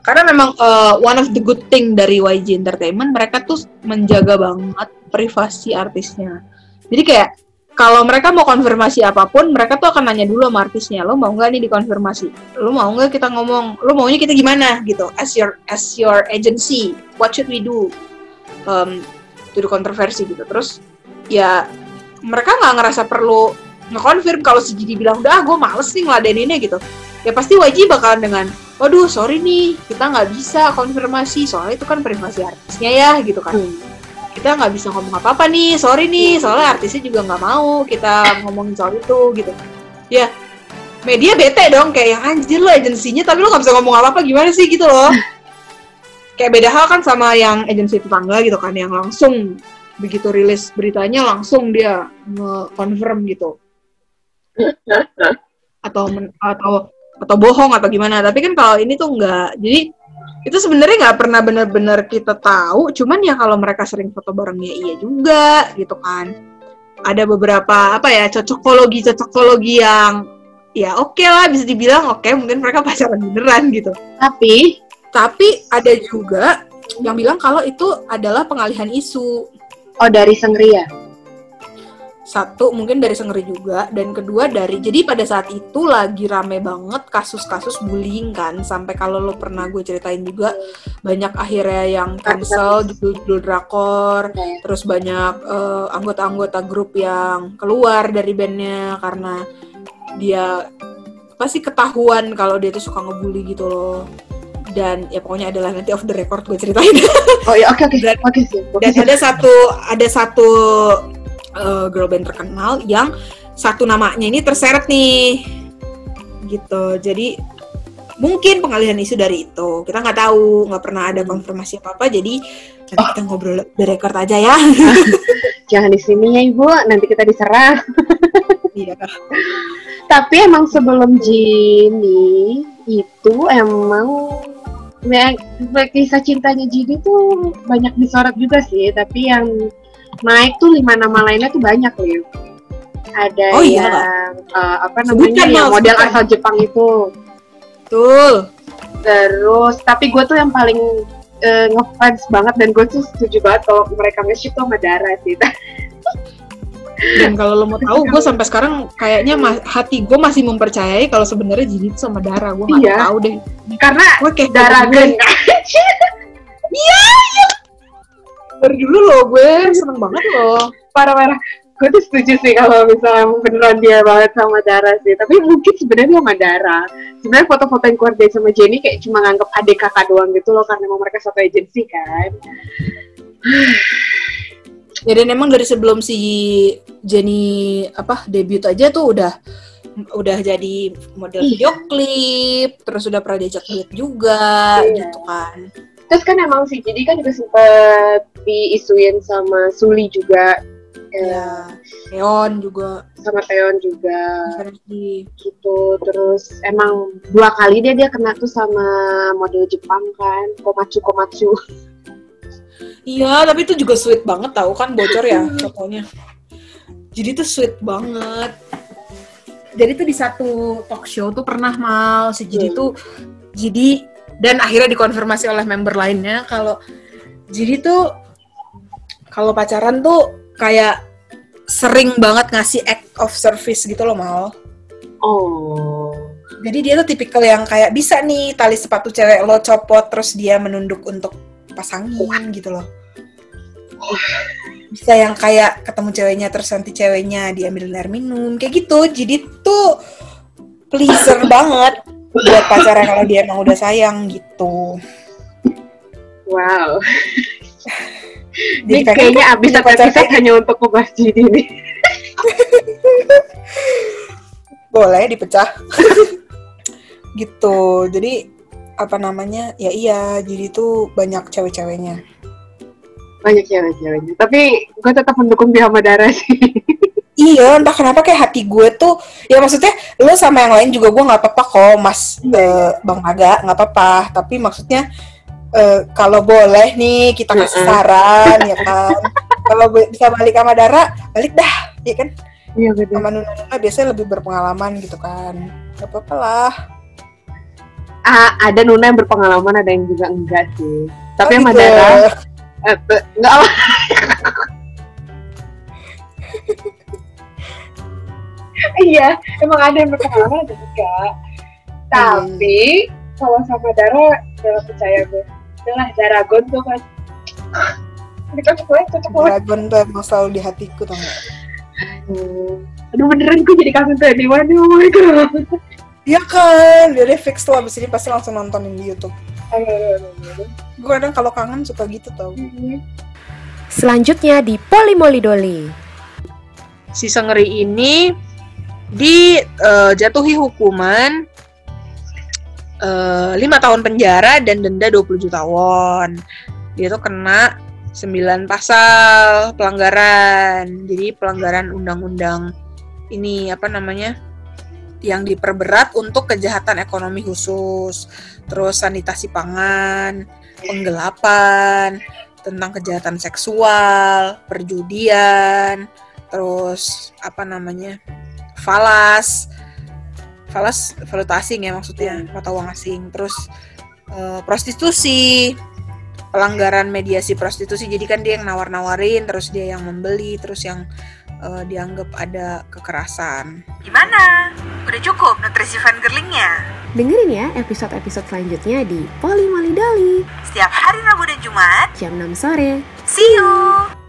karena memang eh, one of the good thing dari YG Entertainment mereka tuh menjaga banget privasi artisnya. Jadi kayak kalau mereka mau konfirmasi apa pun mereka tuh akan nanya dulu sama artisnya lo mau nggak nih dikonfirmasi? Lo mau nggak kita ngomong? Lo maunya kita gimana? Gitu. As your as your agency what should we do? Um, to the kontroversi gitu. Terus ya mereka nggak ngerasa perlu ngekonfirm kalau si Gigi bilang udah gue males nih ngeladeninnya gitu. Ya pasti YG bakalan dengan waduh sorry nih kita nggak bisa konfirmasi soalnya itu kan privasi artisnya ya gitu kan. Hmm. kita nggak bisa ngomong apa apa nih sorry nih soalnya artisnya juga nggak mau kita ngomongin soal itu gitu. Ya media bete dong kayak yang anjir lo agensinya tapi lo nggak bisa ngomong apa apa gimana sih? Gitu loh. Kayak beda hal kan sama yang agensi tetangga gitu kan yang langsung begitu rilis beritanya langsung dia nge-confirm gitu atau men- atau atau bohong atau gimana. Tapi kan kalau ini tuh enggak jadi itu sebenarnya nggak pernah benar-benar kita tahu. Cuman ya kalau mereka sering foto barengnya iya juga gitu kan. Ada beberapa apa ya cocokologi cocokologi yang ya oke lah bisa dibilang oke mungkin mereka pacaran beneran gitu. Tapi, tapi ada juga yang bilang kalau itu adalah pengalihan isu. oh dari Sangria. Satu mungkin dari Sengeri juga. Dan kedua dari jadi pada saat itu lagi rame banget kasus-kasus bullying kan. Sampai kalau lo pernah gue ceritain juga banyak akhirnya yang cancel judul-judul drakor. Terus banyak eh, anggota-anggota grup yang keluar dari bandnya karena dia pasti ketahuan kalau dia tuh suka ngebully gitu loh. Dan ya pokoknya adalah nanti off the record gue ceritain. Oh iya, oke oke. Dan- Oke dan ada satu ada satu uh, girl band terkenal yang satu namanya ini terseret nih. Gitu. Jadi mungkin pengalihan isu dari itu. Kita nggak tahu nggak pernah ada konfirmasi apa apa jadi nanti kita ngobrol di record aja ya. Jangan di sini ya ibu, nanti kita diserang. iya. Tapi emang sebelum Jini itu emang ya, kisah cintanya Jini tuh banyak disorot juga sih. Tapi yang naik tuh lima nama lainnya tuh banyak Liv. Ada Oh, iya, yang eh, apa Sebutkan, namanya yang model sebutkan. asal Jepang itu. betul Terus tapi gue tuh yang paling eh, ngefans banget dan gue tuh setuju banget kalau mereka nge-shoot tuh sama Dara sih. dan kalau lo mau tahu gue sampai sekarang kayaknya hati gue masih mempercayai kalau sebenarnya Jini itu sama Dara gue nggak Iya. tahu deh Karena gue kayak Dara gue- Gen dari dulu loh gue seneng banget loh parah-parah gue tuh setuju sih kalau misalnya beneran dia banget sama Dara sih tapi mungkin sebenarnya sama Dara sebenarnya foto-foto yang keluar dari sama Jenny kayak cuma nganggap adik kakak doang gitu loh karena emang mereka satu agensi kan Ya dan emang dari sebelum si Jenny apa debut aja tuh udah udah jadi model Iya. video klip, terus udah pernah diajak duet juga Iya. gitu kan. Terus kan emang si Jenny kan juga sempet diisuin sama Suli juga. Ya, ya, Leon juga. Sama Teon juga. Versi. Gitu terus emang dua kali dia dia kena tuh sama model Jepang kan Komatsu Komatsu. Iya, tapi itu juga sweet banget tau kan bocor ya fotonya. Jadi tuh sweet banget. Jadi tuh di satu talk show tuh pernah mal. Si Jadi Hmm. tuh jadi dan akhirnya dikonfirmasi oleh member lainnya kalau jadi tuh kalau pacaran tuh kayak sering banget ngasih act of service gitu loh mal. oh Jadi dia tuh tipikal yang kayak bisa nih tali sepatu cewek lo copot terus dia menunduk untuk pasangin gitu loh. Bisa yang kayak ketemu ceweknya terus nanti ceweknya diambil air minum kayak gitu. Jadi tuh pleaser banget buat pacarnya kalau dia emang udah sayang gitu. wow Jadi Ini kayaknya abis satu pacar episode hanya untuk ngebahas Jenny nih boleh dipecah. gitu. Jadi apa namanya? Ya iya, jadi tuh banyak cewek-ceweknya. banyak cewek-ceweknya tapi gue tetap mendukung dia sama Dara sih Iya, entah kenapa kayak hati gue tuh, ya maksudnya lo sama yang lain juga gue nggak apa-apa kok, Mas eh, Bang Naga nggak apa-apa. Tapi maksudnya eh, kalau boleh nih kita kasih saran ya kan. kalau bisa balik sama Dara, balik dah, ya kan? iya betul Sama Nuna Nuna biasanya lebih berpengalaman gitu kan. Gak apa-apa lah. ah, ada Nuna yang berpengalaman ada yang juga enggak sih tapi Oh, sama gitu. Dara eh, enggak apa iya emang ada yang berpengalaman ada enggak tapi kalau sama Dara jangan percaya gue adalah Daragon tuh kan ini cocok banget cocok banget Dragon tuh emang selalu di hatiku tau gak? Hmm. aduh beneran gue jadi kangen tuh di mana oh my god Iya kan, jadi fix tuh abis ini pasti langsung nontonin di Youtube. aduh, aduh, aduh, aduh. Gue kadang kalau kangen suka gitu tau. Selanjutnya di Polimolidoli. si Sengeri ini dijatuhi hukuman eh, lima tahun penjara dan denda 20 juta won. Dia tuh kena 9 pasal pelanggaran. Jadi pelanggaran undang-undang ini apa namanya? yang diperberat untuk kejahatan ekonomi khusus, terus sanitasi pangan, penggelapan, tentang kejahatan seksual, perjudian, terus apa namanya falas falas valuta asing ya maksudnya mata uang asing terus eh, prostitusi pelanggaran mediasi prostitusi jadi kan dia yang nawar-nawarin terus dia yang membeli terus yang eh, dianggap ada kekerasan. Gimana? Udah cukup nutrisi fangirlingnya? Dengerin ya episode-episode selanjutnya di Poli Mali Dali Setiap hari Rabu dan Jumat, jam 6 sore. see you!